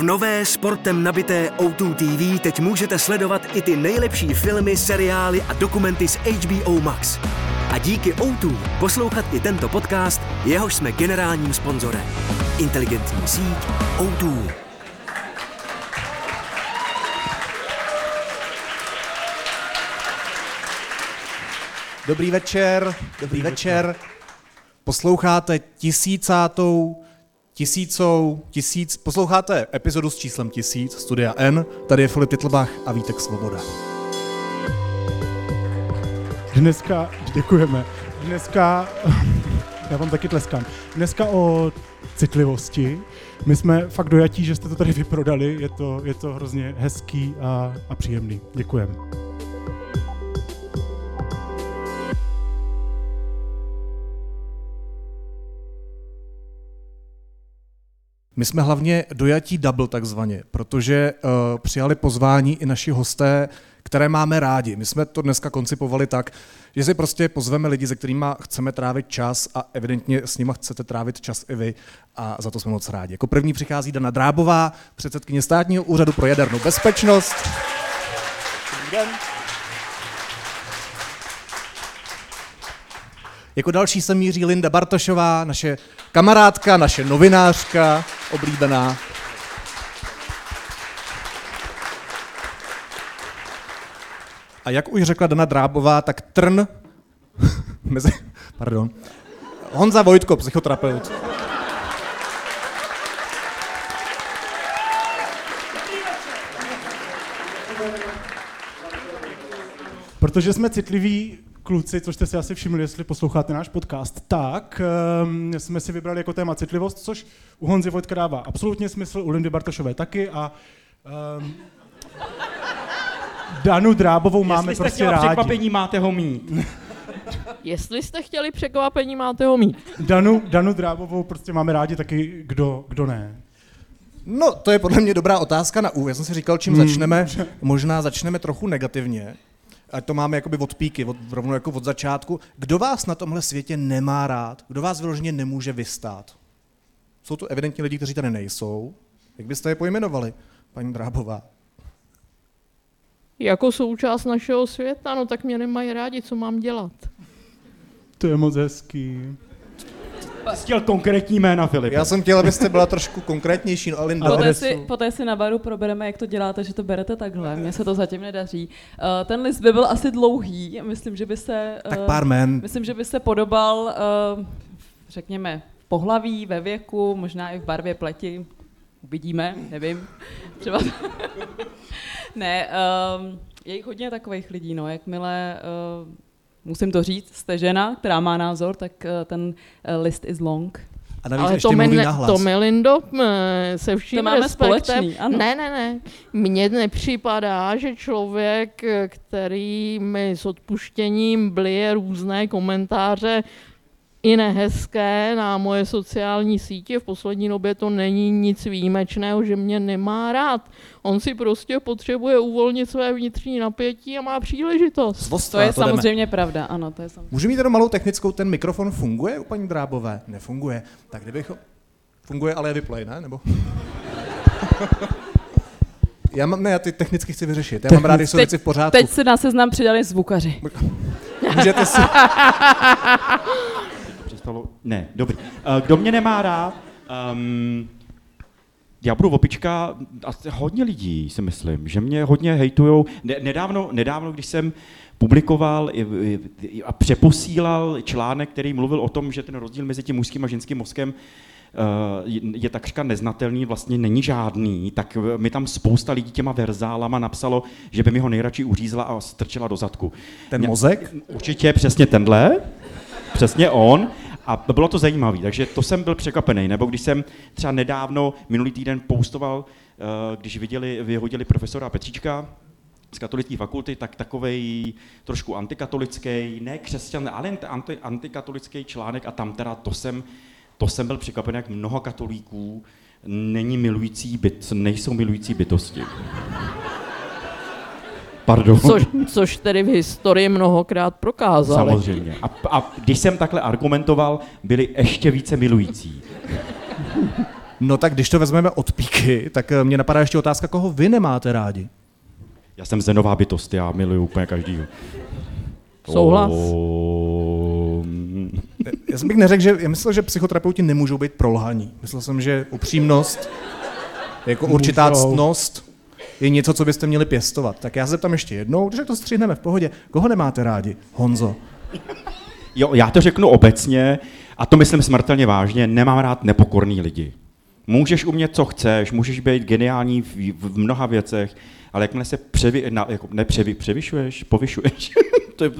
V nové sportem nabité O2 TV teď můžete sledovat i ty nejlepší filmy, seriály a dokumenty z HBO Max. A díky O2 poslouchat i tento podcast, jehož jsme generálním sponzorem. Inteligentní síť O2. Dobrý večer, dobrý večer. Posloucháte tisícátou, tisícou, tisíc, posloucháte epizodu s číslem tisíc, Studia N, tady je Filip Titlbach a Vítek Svoboda. Dneska, děkujeme, dneska, já vám taky tleskám, dneska o citlivosti. My jsme fakt dojatí, že jste to tady vyprodali, je to, je to hrozně hezký a, a příjemný. Děkujeme. My jsme hlavně dojatí double takzvaně, protože uh, přijali pozvání i naši hosté, které máme rádi. My jsme to dneska koncipovali tak, že si prostě pozveme lidi, se kterými chceme trávit čas a evidentně s nimi chcete trávit čas i vy a za to jsme moc rádi. Jako první přichází Dana Drábová, předsedkyně státního úřadu pro jadernou bezpečnost. Dobrý den. Jako další se míří Linda Bartošová, naše kamarádka, naše novinářka, oblíbená. A jak už řekla Dana Drábová, tak trn mezi, pardon, Honza Vojtko, psychoterapeut. Protože jsme citliví kluci, což jste si asi všimli, jestli posloucháte náš podcast, tak um, jsme si vybrali jako téma citlivost, což u Honzy Vojtka dává absolutně smysl, u Lindy Bartošové taky a um, Danu Drábovou máme Jestli prostě rádi. překvapení, máte ho mít. Jestli jste chtěli překvapení, máte ho mít. Danu, Danu Drábovou prostě máme rádi taky, kdo, kdo ne. No, to je podle mě dobrá otázka na úvod. Já jsem si říkal, čím Hmm. začneme. Možná začneme trochu negativně. Ať to máme jakoby od píky, od, rovnou jako od začátku. Kdo vás na tomhle světě nemá rád? Kdo vás vyloženě nemůže vystát? Jsou to evidentně lidi, kteří tady nejsou. Jak byste je pojmenovali, paní Drábová? Jako součást našeho světa, no tak mě nemají rádi, co mám dělat. To je moc hezký. Jsi chtěl konkrétní jména, Filip. Já jsem chtěl, abyste byla trošku konkrétnější, no ale Linda, Ale- Poté adresu. si, poté si na baru probereme, jak to děláte, že to berete takhle. Mně se to zatím nedaří. Uh, ten list by byl asi dlouhý. Myslím, že by se... tak eh, pár jmen. Myslím, že by se podobal, uh, řekněme, v pohlaví, ve věku, možná i v barvě pleti. Uvidíme, nevím. Třeba... ne, um, je jich hodně takových lidí, no. Jakmile, uh, musím to říct, jste žena, která má názor, tak uh, ten uh, list is long. A navíc Ale ještě to mluví nahlas. to mi, Lindo, m, se vším To máme respektem, společný, ano. ne, ne, ne, mně nepřipadá, že člověk, který mi s odpuštěním blije různé komentáře, i nehezké na moje sociální sítě, v poslední době to není nic výjimečného, že mě nemá rád. On si prostě potřebuje uvolnit své vnitřní napětí a má příležitost. Zvost, To je jdeme. samozřejmě pravda, ano, to je samozřejmě. Můžu mít jenom malou technickou, ten mikrofon funguje u paní Drábové? Nefunguje. Tak kdybych ho... Funguje, ale je vyplay, ne? Nebo... já mám, ne, já ty technicky chci vyřešit. Já mám rád, když jsou Teď- věci v pořádku. Teď se na seznam přidali zvukaři. Můžete si... Přestalo... Ne, dobrý. Eh, Kdo mě nemá rád? Um, já budu opička, asi hodně lidí si myslím, že mě hodně hejtujou. Ne, nedávno, nedávno, když jsem publikoval a přeposílal článek, který mluvil o tom, že ten rozdíl mezi tím mužským a ženským mozkem eh, je- takřka neznatelný, vlastně není žádný, tak mi tam spousta lidí těma verzálama napsalo, že by mi ho nejradši uřízla a strčila do zadku. Ten mozek? Určitě přesně tenhle, přesně on. A bylo to zajímavé, takže to jsem byl překvapený. Nebo když jsem třeba nedávno, minulý týden postoval, eh, když viděli, vyhodili profesora Petříčka z katolické fakulty, tak takovej trošku antikatolický, ne křesťan, ale anti, antikatolický článek a tam teda to jsem, to jsem byl překvapen, jak mnoho katolíků není milující byt, nejsou milující bytosti. Pardon. Což, což tedy v historii mnohokrát prokázali. Samozřejmě. A, a když jsem takhle argumentoval, byli ještě více milující. No tak když to vezmeme od píky, tak eh, mě napadá ještě otázka, koho vy nemáte rádi. Já jsem zenová bytost, já miluju úplně každýho. Souhlas. O... Já jsem bych neřekl, že já myslel, že psychoterapeuti nemůžou být prolhaní. Myslel jsem, že upřímnost, jako určitá ctnost, je něco, co byste měli pěstovat. Tak já se zeptám ještě jednou, když to střihneme v pohodě. Koho nemáte rádi? Honzo. Jo, já to řeknu obecně, a to myslím smrtelně vážně, nemám rád nepokorný lidi. Můžeš umět, co chceš, můžeš být geniální v, v mnoha věcech, ale jakmile se převi, na, jako, ne, převi, převyšuješ, povyšuješ, to je,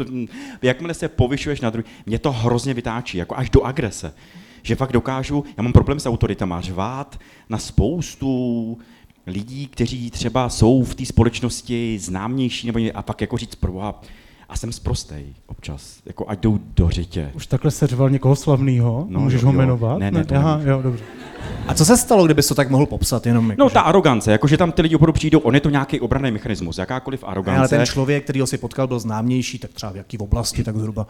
jakmile se povyšuješ na druhý, mě to hrozně vytáčí, jako až do agrese. Že fakt dokážu, já mám problém s autoritama, řvát na spoustu lidí, kteří třeba jsou v té společnosti známější, nebo a pak jako říct proboha, a jsem sprostej občas, jako ať jdou do řitě. Už takhle seřval někoho slavného? No, Můžeš jo, ho jmenovat? Ne, ne, to Aha, nemůžu. jo, dobře. A co se stalo, kdyby to tak mohl popsat? Jenom jako, No že- ta arogance, jakože tam ty lidi opravdu přijdou, on je to nějaký obranný mechanismus, jakákoliv Ne, ale arogance ten člověk, který si potkal, byl známější, tak třeba v jaký oblasti, tak zhruba.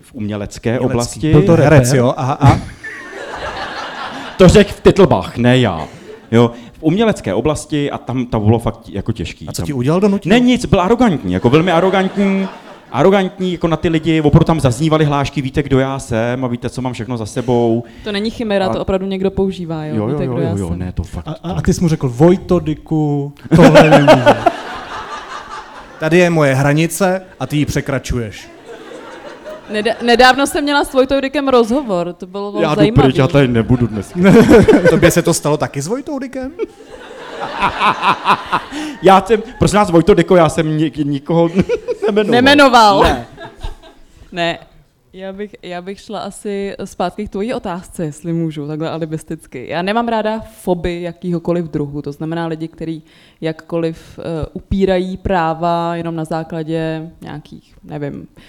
v umělecké Umělecký. oblasti. Byl to herec, jo? Aha, a To řekl v Titlbach, ne já. Jo, umělecké oblasti a tam to bylo fakt jako těžký. a co tam... ti udělal donutil? Ne nic, byl arrogantní, jako velmi arrogantní, arrogantní jako na ty lidi, opravdu tam zaznívaly hlášky, víte, kdo já jsem a víte, co mám všechno za sebou. To není chimera, A- to opravdu někdo používá, jo? Jo, jo, Víte, jo, kdo já jo, jo jsem. ne, to fakt. A, a, a ty jsi mu řekl, Vojto, Diku, tohle. Tady je moje hranice a ty ji překračuješ. Neda- nedávno jsem měla s Vojtou Dikem rozhovor, to bylo já jdu zajímavé. pryč, já tady nebudu dnes. Tobě se to stalo taky s Vojtou Dikem? Já jsem, prosím nás, Vojto Deko, já jsem nik, nikoho nemenoval. Nemenoval. Ne. Ne, já bych, já bych šla asi zpátky k tvojí otázce, jestli můžu, takhle alibisticky. Já nemám ráda foby jakýhokoliv druhu, to znamená lidi, kteří jakkoliv uh, upírají práva jenom na základě nějakých, nevím, eh,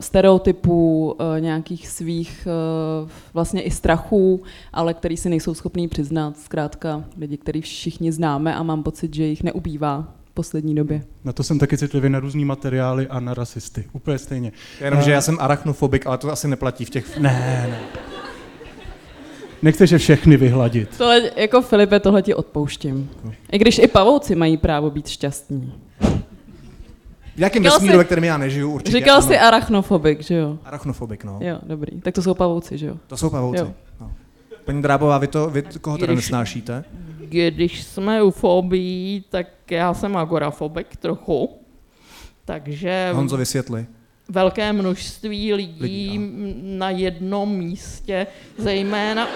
stereotypů, eh, nějakých svých eh, vlastně i strachů, ale který si nejsou schopní přiznat. Zkrátka lidi, který všichni známe a mám pocit, že jich neubývá v poslední době. Na to jsem taky citlivý na různý materiály a na rasisty. Úplně stejně. Jenom, Eh, že já jsem arachnofobik, ale to asi neplatí v těch... Ne, ne. Nechceš je všechny vyhladit. Tohle, jako Filipe, tohle ti odpouštím. I když i pavouci mají právo být šťastní. V jakém Říkal vesmíru, jsi- ve kterém já nežiju, určitě Říkal ano. jsi arachnofobik, že jo? Arachnofobik, no. Jo, dobrý. Tak to jsou pavouci, že jo? To jsou pavouci. Jo. No. Paní Drábová, vy, to, vy koho teda Když- nesnášíte? Když jsme u fobií, tak já jsem agorafobik trochu. Takže Honzo, vysvětli. velké množství lidí, Lidí, ano. na jednom místě, zejména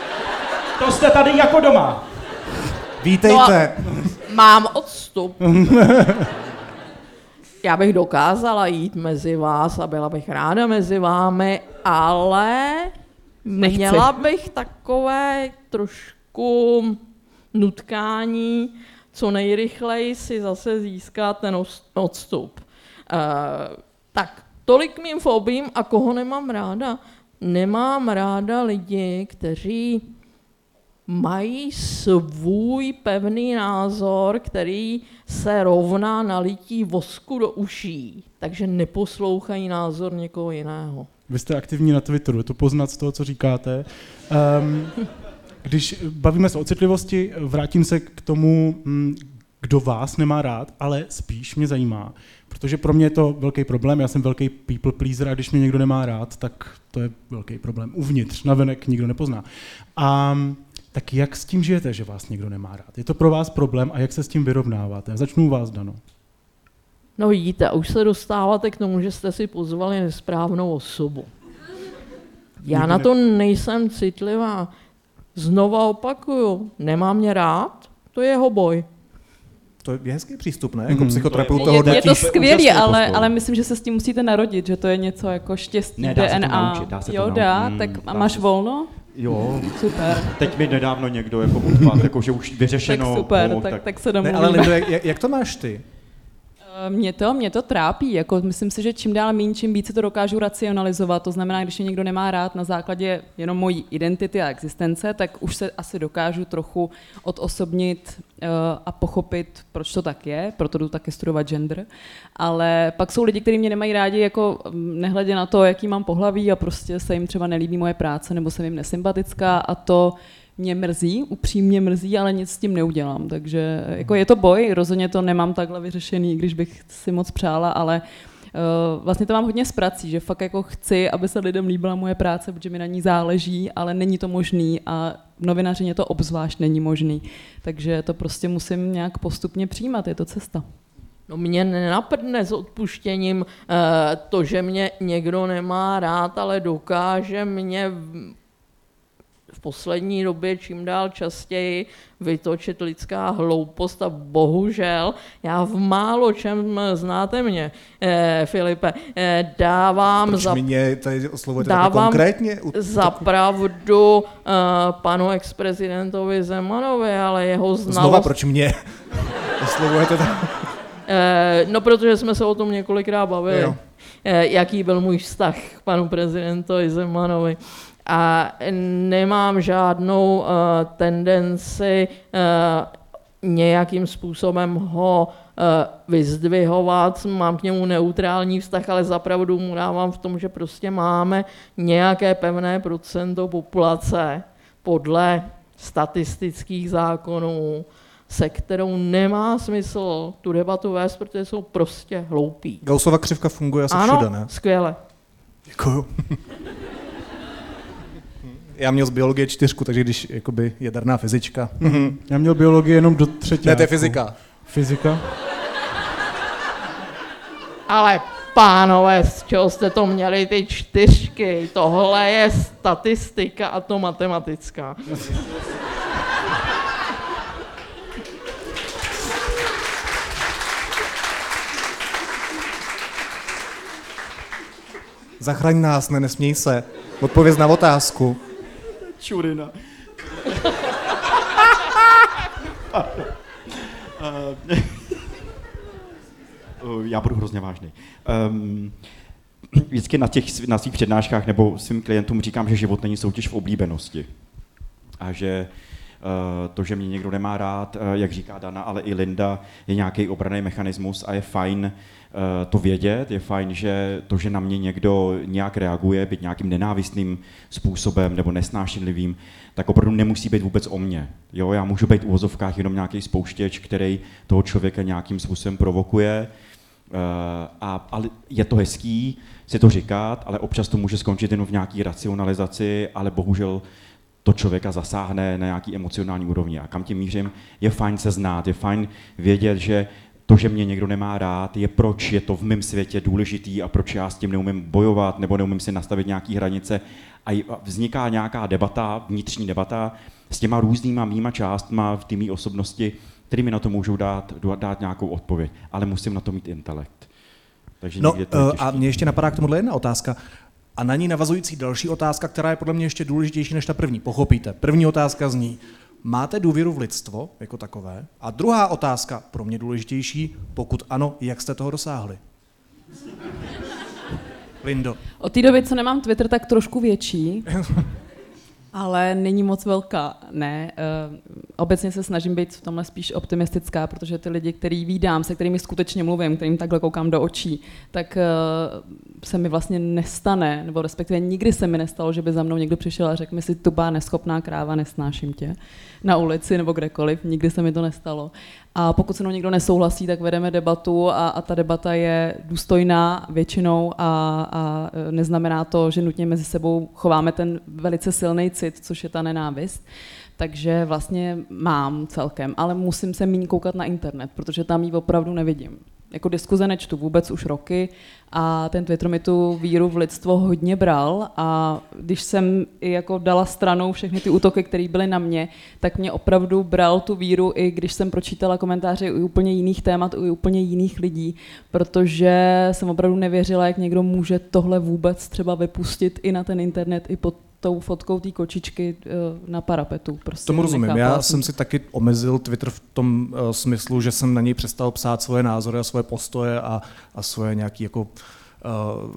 To jste tady jako doma. Vítejte. mám odstup. Já bych dokázala jít mezi vás a byla bych ráda mezi vámi, ale Nechci. měla bych takové trošku nutkání, co nejrychleji si zase získat ten odstup. Uh, tak, tolik mým fobím a koho nemám ráda? Nemám ráda lidi, kteří mají svůj pevný názor, který se rovná nalití vosku do uší, takže neposlouchají názor někoho jiného. Vy jste aktivní na Twitteru, je to poznat z toho, co říkáte. Um, když bavíme se o citlivosti, vrátím se k tomu, mm, kdo vás nemá rád, ale spíš mě zajímá, protože pro mě je to velký problém, já jsem velký people pleaser a když mě někdo nemá rád, tak to je velký problém. Uvnitř, navenek nikdo nepozná. A tak jak s tím žijete, že vás někdo nemá rád? Je to pro vás problém a jak se s tím vyrovnáváte? Začnu u vás, Dano. No vidíte, už se dostáváte k tomu, že jste si pozvali nesprávnou osobu. Já na to nejsem citlivá. Znova opakuju, nemá mě rád, to je jeho boj. To je hezký přístup, ne? Jako Mhm. psychoterapeut To toho Je, je to skvělé, ale, postoj. ale myslím, že se s tím musíte narodit, že to je něco jako štěstí, Ne, dá se to DNA. naučit, dá se to jo, naučit. dá, Mm, tak a máš se. volno? Jo, Super, teď mi nedávno někdo jako odpad, jako že už vyřešeno. tak super, no, tak, tak se Ne, domluvíme. ale Lindo, jak, jak to máš ty? Eh, Mě to, mě to trápí, jako myslím si, že čím dál méně, čím více to dokážu racionalizovat, to znamená, když mě někdo nemá rád na základě jenom mojí identity a existence, tak už se asi dokážu trochu odosobnit uh, a pochopit, proč to tak je, proto jdu taky studovat gender, ale pak jsou lidi, kteří mě nemají rádi, jako mm, nehledě na to, jaký mám pohlaví a prostě se jim třeba nelíbí moje práce nebo jsem jim nesympatická a to mě mrzí, upřímně mrzí, ale nic s tím neudělám. Takže jako je to boj, rozhodně to nemám takhle vyřešený, když bych si moc přála, ale Uh, vlastně to mám hodně z prací, že fakt jako chci, aby se lidem líbila moje práce, protože mi na ní záleží, ale není to možný a novinařině to obzvlášť není možný. Takže to prostě musím nějak postupně přijímat, je to cesta. No mě nenapadne s odpuštěním uh, to, že mě někdo nemá rád, ale dokáže mě v poslední době čím dál častěji vytočit lidská hloupost a bohužel já v málo čem znáte mě, eh, Filipe, eh, dávám Proč za, mě tady oslovujete dávám konkrétně? Za pravdu eh, panu ex-prezidentovi Zemanovi, ale jeho znalost... Znova, proč mě oslovujete tak? Eh, no, protože jsme se o tom několikrát bavili. Jo. Eh, jaký byl můj vztah k panu prezidentovi Zemanovi. A nemám žádnou uh, tendenci uh, nějakým způsobem ho uh, vyzdvihovat, mám k němu neutrální vztah, ale zapravdu mu dávám v tom, že prostě máme nějaké pevné procento populace podle statistických zákonů, se kterou nemá smysl tu debatu vést, protože jsou prostě hloupí. Gaussova křivka funguje asi ano, všude, ne? skvěle. Děkuju. Já měl z biologie čtyřku, takže když jakoby jaderná fyzička. Já měl biologii jenom do třetí. Ne, to je fyzika. Fyzika? Ale pánové, z čeho jste to měli ty čtyřky? Tohle je statistika a to matematická. Zachraň nás, ne, nesměj se. Odpověz na otázku. Čurina. Uh, Já budu hrozně vážný. Um, vždycky na, těch, na svých přednáškách nebo svým klientům říkám, že život není soutěž v oblíbenosti. A že uh, to, že mě někdo nemá rád, uh, jak říká Dana, ale i Linda, je nějaký obraný mechanismus a je fajn uh, to vědět, je fajn, že to, že na mě někdo nějak reaguje, být nějakým nenávistným způsobem nebo nesnášenlivým, tak opravdu nemusí být vůbec o mně. Jo, já můžu být v uvozovkách jenom nějaký spouštěč, který toho člověka nějakým způsobem provokuje, a, ale je to hezký si to říkat, ale občas to může skončit jenom v nějaké racionalizaci, ale bohužel to člověka zasáhne na nějaký emocionální úrovni. A kam tím mířím, je fajn se znát, je fajn vědět, že to, že mě někdo nemá rád, je proč je to v mém světě důležitý a proč já s tím neumím bojovat nebo neumím si nastavit nějaké hranice. A vzniká nějaká debata, vnitřní debata s těma různýma mýma částma v té mý osobnosti, který mi na to můžou dát, dát nějakou odpověď. Ale musím na to mít intelekt. Takže No to je uh, těžký. a mě ještě napadá k tomuhle jedna otázka. A na ní navazující další otázka, která je podle mě ještě důležitější než ta první. Pochopíte. První otázka zní, máte důvěru v lidstvo jako takové? A druhá otázka, pro mě důležitější, pokud ano, jak jste toho dosáhli? Lindo. Od té doby, co nemám Twitter, tak trošku větší, ale není moc velká. Ne, uh, obecně se snažím být v tomhle spíš optimistická, protože ty lidi, který vídám, se kterými skutečně mluvím, kterým takhle koukám do očí, tak uh, se mi vlastně nestane, nebo respektive nikdy se mi nestalo, že by za mnou někdo přišel a řekl mi si, tupá neschopná kráva, nesnáším tě na ulici nebo kdekoliv, nikdy se mi to nestalo. A pokud se mnou někdo nesouhlasí, tak vedeme debatu a, a ta debata je důstojná většinou a, a neznamená to, že nutně mezi sebou chováme ten velice silný cit, což je ta nenávist. Takže vlastně mám celkem, ale musím se méně koukat na internet, protože tam ji opravdu nevidím. Jako diskuze nečtu vůbec už roky a ten Twitter mi tu víru v lidstvo hodně bral a když jsem i jako dala stranou všechny ty útoky, které byly na mě, tak mě opravdu bral tu víru i když jsem pročítala komentáře u úplně jiných témat, u úplně jiných lidí, protože jsem opravdu nevěřila, jak někdo může tohle vůbec třeba vypustit i na ten internet, i pod tou fotkou té kočičky eh, na parapetu. Prostě Tomu rozumím. nechápala Já jsem si taky omezil Twitter v tom uh, smyslu, že jsem na něj přestal psát svoje názory a svoje postoje a, a svoje nějaké jako uh,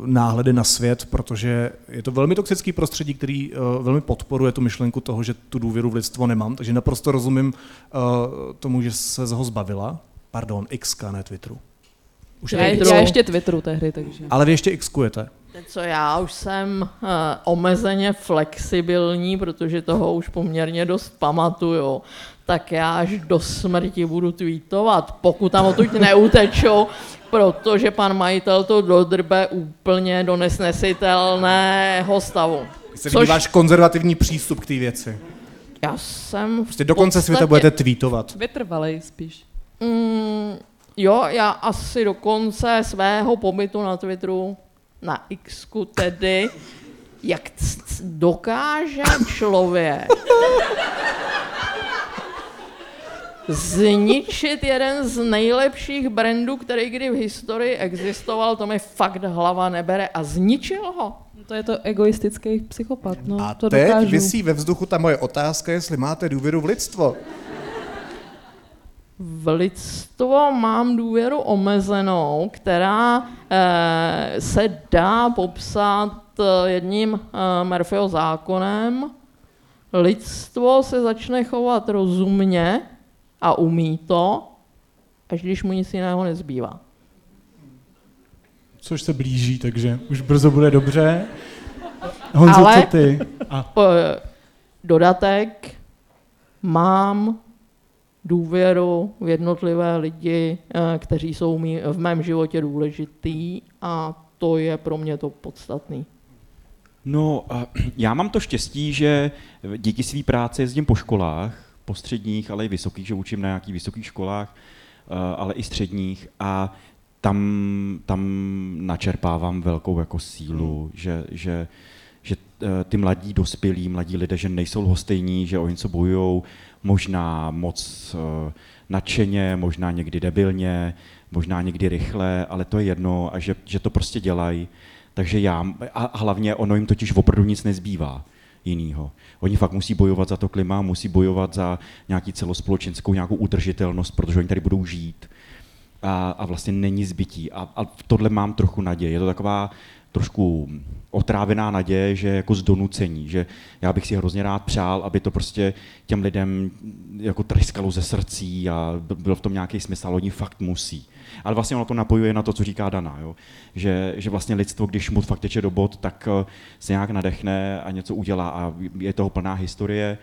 náhledy na svět, protože je to velmi toxický prostředí, který uh, velmi podporuje tu myšlenku toho, že tu důvěru v lidstvo nemám, takže naprosto rozumím uh, tomu, že se z ho zbavila. Pardon, X, ne Twitteru. Už Já, je já ještě Twitteru tehdy, takže. Ale vy ještě Xkujete. Co já už jsem uh, omezeně flexibilní, protože toho už poměrně dost pamatuju, tak já až do smrti budu tweetovat, pokud tam odtud neutečou, protože pan majitel to dodrbe úplně do nesnesitelného stavu. Se Což... váš konzervativní přístup k té věci. Já jsem Prostě do konce podstatě... světa budete tweetovat. Vytrvalej spíš. Mm, jo, já asi do konce svého pobytu na Twitteru, na X tedy, jak dokáže člověk zničit jeden z nejlepších brandů, který kdy v historii existoval, to mi fakt hlava nebere a zničil ho. No to je to egoistický psychopat, no, a to teď dokážu. vysí ve vzduchu ta moje otázka, jestli máte důvěru v lidstvo. V lidstvo mám důvěru omezenou, která eh, se dá popsat eh, jedním eh, Murphyho zákonem. Lidstvo se začne chovat rozumně, a umí to, až když mu nic jiného nezbývá. Což se blíží, takže už brzo bude dobře. Honzo, Ale, co ty? A. Dodatek, mám důvěru v jednotlivé lidi, eh, kteří jsou v mém životě důležitý a to je pro mě to podstatný. No, já mám to štěstí, že díky své práci jezdím po školách po středních, ale i vysokých, že učím na nějakých vysokých školách, eh, ale i středních a tam, tam načerpávám velkou jako sílu, hmm. že, že, že eh, ty mladí dospělí, mladí lidé, že nejsou lhostejní, že o něco bojují, možná moc eh, nadšeně, možná někdy debilně, možná někdy rychle, ale to je jedno a že, že to prostě dělají. Takže já, a hlavně ono jim totiž opravdu nic nezbývá jinýho. Oni fakt musí bojovat za to klima, musí bojovat za nějaký celospolečenskou nějakou udržitelnost, protože oni tady budou žít. A, a vlastně není zbytí. A, a tohle mám trochu naděje. Je to taková trošku otrávená naděje, že jako z donucení, že já bych si hrozně rád přál, aby to prostě těm lidem jako tryskalo ze srdcí a byl v tom nějaký smysl, oni fakt musí. Ale vlastně ono to napojuje na to, co říká Dana, jo? Že, že vlastně lidstvo, když mu fakt teče do bod, tak eh, se nějak nadechne a něco udělá a je toho plná historie,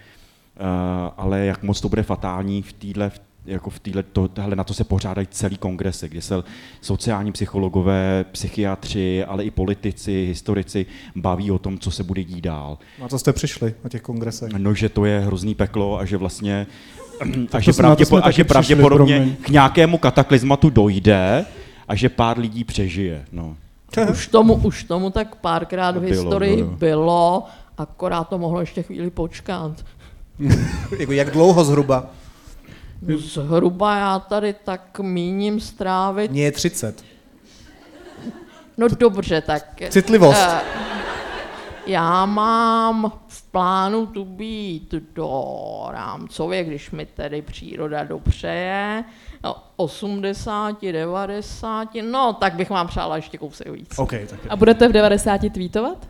uh, ale jak moc to bude fatální v téhle v jako v týhle, to, tohle, na to se pořádají celý kongresy, kde se sociální psychologové, psychiatři, ale i politici, historici baví o tom, co se bude dít dál. Na co jste přišli na těch kongresech? No, že to je hrozný peklo a že vlastně a že, pravděpo, a že pravděpodobně k nějakému kataklizmatu dojde a že pár lidí přežije. No. Už tomu, už tomu tak párkrát v historii bylo, bylo, akorát to mohlo ještě chvíli počkat. jako jak dlouho zhruba? Zhruba já tady tak míním strávit. Mně je 30. No dobře, tak... Citlivost. Uh, já mám v plánu tu být do rámcově, když mi tedy příroda dopřeje, no, 80, 90, no tak bych vám přála ještě kousek víc. Okay, tak A budete v 90 tweetovat?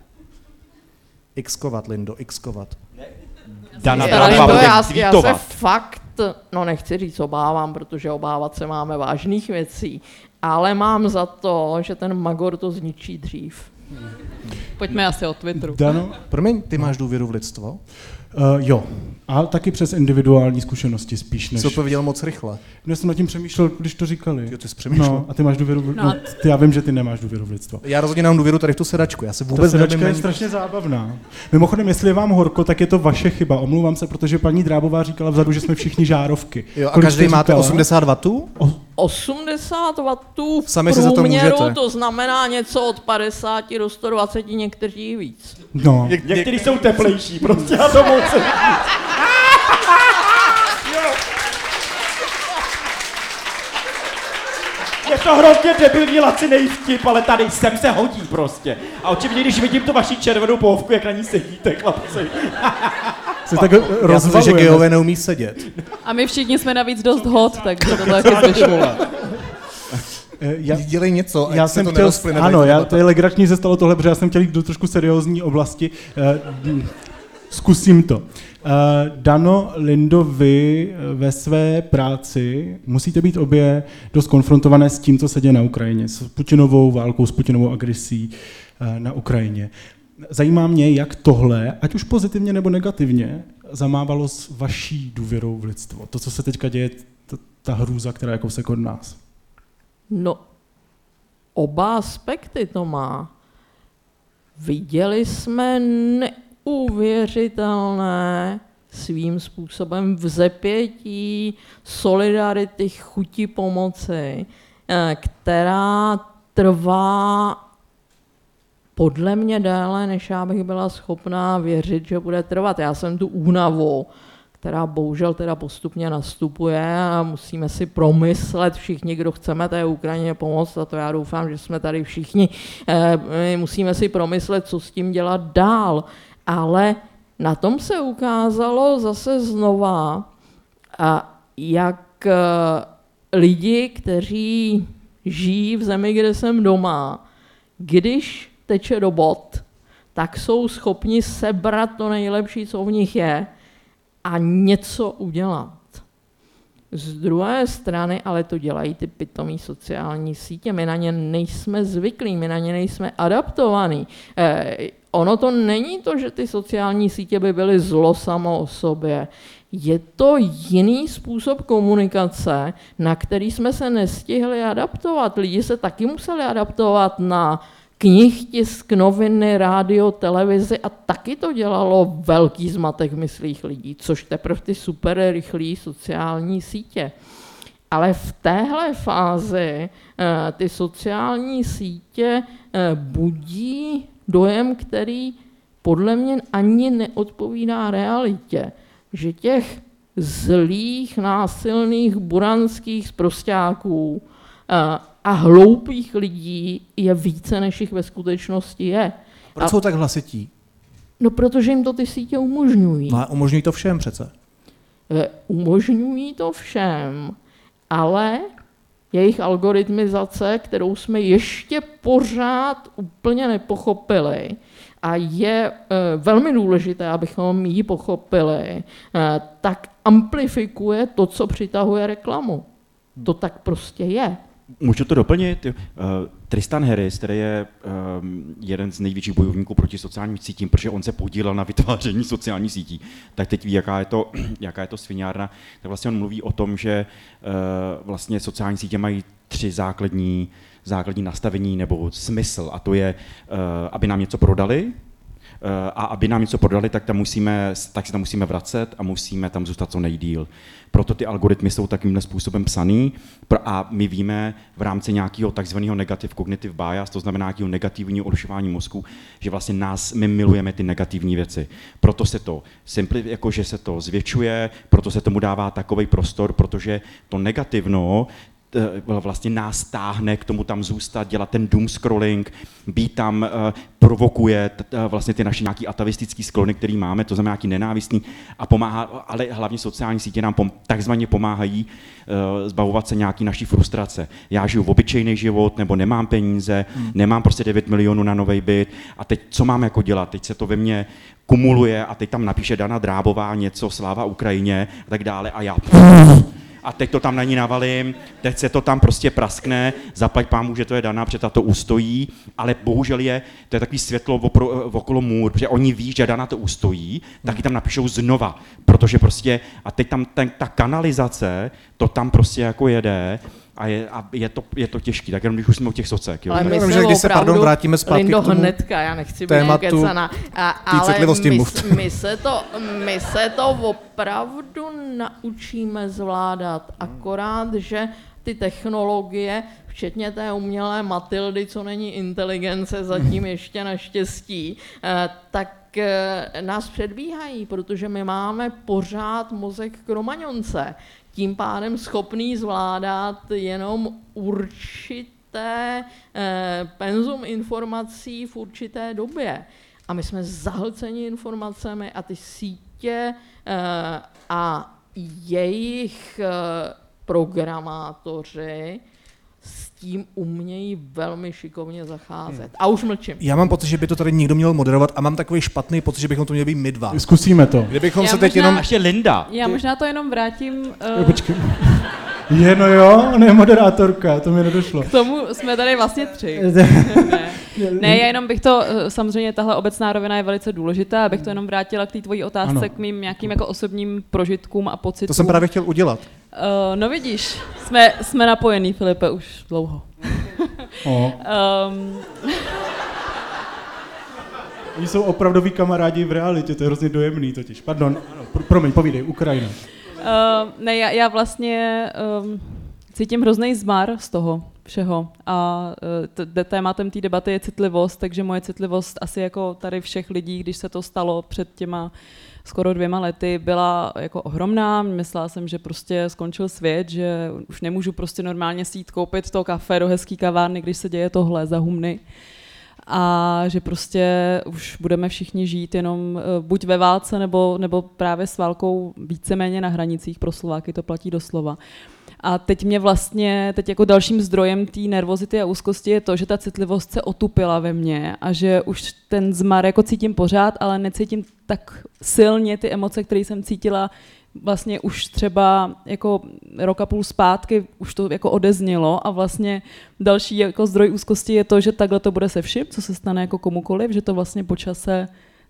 Xkovat, Lindo, xkovat. Dana, Dana, Dana, já, já se fakt no nechci říct obávám, protože obávat se máme vážných věcí, ale mám za to, že ten Magor to zničí dřív. Pojďme asi o Twitteru. Dano, promiň, ty máš důvěru v lidstvo? Uh, jo, a taky přes individuální zkušenosti spíš než... Co to viděl moc rychle? No, jsem nad tím přemýšlel, když to říkali. Jo, ty jsi přemýšlel. No, a ty máš důvěru v... No. no ty, já vím, že ty nemáš důvěru v lidstvo. Já rozhodně mám důvěru tady v tu sedačku. Já se vůbec Ta sedačka je strašně zábavná. Mimochodem, jestli je vám horko, tak je to vaše chyba. Omlouvám se, protože paní Drábová říkala vzadu, že jsme všichni žárovky. Jo, a Kolik každý máte 80 W? O... 80 W v Sami průměru, to, to znamená něco od 50 do 120, někteří víc. No. Něk- někteří jsou teplejší, prostě já to moc. Je to hrozně debilní lacinej vtip, ale tady sem se hodí prostě. A očividně, když vidím tu vaši červenou pohovku, jak na ní sedíte, chlapci. Se tak rozvalujeme. že geové neumí sedět. A my všichni jsme navíc dost hot, tak to taky slyšelo. Eh, já, dělej něco, já jsem to chtěl, ano, já, to je legrační, se stalo tohle, protože já jsem chtěl jít do trošku seriózní oblasti. Uh, zkusím to. Dano, Lindo, vy eh, ve své práci musíte být obě dost konfrontované s tím, co se děje na Ukrajině, s Putinovou válkou, s Putinovou agresí eh, na Ukrajině. Zajímá mě, jak tohle, ať už pozitivně nebo negativně, zamávalo s vaší důvěrou v lidstvo. To, co se teďka děje, ta hrůza, která je kousek od nás. No, oba aspekty to má. Viděli jsme neuvěřitelné svým způsobem vzepětí, solidarity, chuti pomoci, eh, která trvá podle mě déle, než já bych byla schopná věřit, že bude trvat. Já jsem tu únavu, která bohužel teda postupně nastupuje a musíme si promyslet všichni, kdo chceme té Ukrajině pomoct, a to já doufám, že jsme tady všichni, eh, musíme si promyslet, co s tím dělat dál. Ale na tom se ukázalo zase znova, a jak eh, lidi, kteří žijí v zemi, kde jsem doma, když teče do bod, tak jsou schopni sebrat to nejlepší, co v nich je a něco udělat. Z druhé strany ale to dělají ty pitomí sociální sítě. My na ně nejsme zvyklí, my na ně nejsme adaptovaní. Eh, ono to není to, že ty sociální sítě by byly zlo samo o sobě. Je to jiný způsob komunikace, na který jsme se nestihli adaptovat. Lidi se taky museli adaptovat na knih, tisk, noviny, rádio, televizi a taky to dělalo velký zmatek myslích lidí, což teprve ty super rychlé sociální sítě. Ale v téhle fázi eh, ty sociální sítě eh, budí dojem, který podle mě ani neodpovídá realitě, že těch zlých, násilných, buranských zprostáků eh, a hloupých lidí je více, než jich ve skutečnosti je. Proč a, jsou tak hlasití? No, protože jim to ty sítě umožňují. No, umožňují to všem přece. E, umožňují to všem, ale jejich algoritmizace, kterou jsme ještě pořád úplně nepochopili, a je e, velmi důležité, abychom ji pochopili, tak amplifikuje to, co přitahuje reklamu. To tak prostě je. Můžu to doplnit? Uh, Tristan Harris, který je um, jeden z největších bojovníků proti sociálním sítím, protože on se podílel na vytváření sociálních sítí, tak teď ví, jaká je to, jaká je to sviňárna, tak vlastně on mluví o tom, že uh, vlastně sociální sítě mají tři základní, základní nastavení nebo smysl, a to je, uh, aby nám něco prodali, a aby nám něco prodali, tak, tam musíme, tak si tam musíme vracet a musíme tam zůstat co nejdíl. Proto ty algoritmy jsou takovýmhle způsobem psaný a my víme v rámci nějakého takzvaného negative cognitive bias, to znamená nějakého negativního odlišování mozku, že vlastně nás, my milujeme ty negativní věci. Proto se to simpli, jako že se to zvětšuje, proto se tomu dává takový prostor, protože to negativno Eh, vlastně nás táhne k tomu tam zůstat, dělat ten doom scrolling, být tam, eh, provokuje vlastně ty naše nějaký atavistický sklony, který máme, to znamená nějaký nenávistný a pomáhá, ale hlavně sociální sítě nám pom, takzvaně pomáhají zbavovat se nějaký naší frustrace. Já žiju v obyčejný život, nebo nemám peníze, hmm. nemám prostě 9 milionů na nový byt a teď co mám jako dělat? Teď se to ve mně kumuluje a teď tam napíše Dana Drábová něco, sláva Ukrajině a tak dále a já a teď to tam na ní navalím, teď se to tam prostě praskne, zaplať pámu, že to je daná, protože to ustojí, ale bohužel je, to je takový světlo opro, okolo můr, protože oni ví, že daná to ustojí, taky tam napíšou znova, protože prostě, a teď tam ten, ta kanalizace, to tam prostě jako jede a je, a je, to, je to těžký, tak jenom když už jsme u těch socek. Jo. Ale my jsme že když se pardon, vrátíme zpátky Lindo, k tomu hnedka, já nechci být tématu, a, ale my, my, se to, my se to opravdu naučíme zvládat, akorát, že ty technologie, včetně té umělé Matildy, co není inteligence zatím ještě naštěstí, eh, tak eh, nás předbíhají, protože my máme pořád mozek kromaňonce tím pádem schopný zvládat jenom určité eh, penzum informací v určité době. A my jsme zahlceni informacemi a ty sítě eh, a jejich programátoři s tím umějí velmi šikovně zacházet. A už mlčím. Já mám pocit, že by to tady někdo měl moderovat a mám takový špatný pocit, že bychom to měli být my dva. Zkusíme to. Kdybychom Já se teď možná- jenom... A ještě Linda. Já možná to jenom vrátím. Jo, Uh, Počkej. Je, no jo, ne moderátorka, to mi nedošlo. k tomu jsme tady vlastně tři. ne. ne, já jenom bych to, eh, samozřejmě tahle obecná rovina je velice důležitá, abych to jenom vrátila k té tvojí otázce, Ano. k mým nějakým jako osobním prožitkům a pocitům. To jsem právě chtěl udělat. Uh, no vidíš, jsme, jsme napojení, Filipe, už dlouho. O, Um, oni jsou opravdoví kamarádi v realitě, to je hrozně dojemný totiž. Pardon, ano, pr- promiň, povídej, Ukrajina. Uh, ne, já, já vlastně um, cítím hrozný zmar z toho všeho. A uh, t- tématem té debaty je citlivost, takže moje citlivost asi jako tady všech lidí, když se to stalo před těma skoro dvěma lety, byla jako ohromná. Myslela jsem, že prostě skončil svět, že už nemůžu prostě normálně si jít koupit to kafe do hezký kavárny, když se děje tohle za humny a že prostě už budeme všichni žít jenom eh, buď ve válce, nebo, nebo právě s válkou víceméně na hranicích, pro Slováky to platí doslova. A teď mě vlastně, teď jako dalším zdrojem té nervozity a úzkosti je to, že ta citlivost se otupila ve mně a že už ten zmar jako cítím pořád, ale necítím tak silně ty emoce, které jsem cítila vlastně už třeba jako rok a půl zpátky už to jako odeznělo. A vlastně další jako zdroj úzkosti je to, že takhle to bude se vším, co se stane jako komukoliv, že to vlastně po čase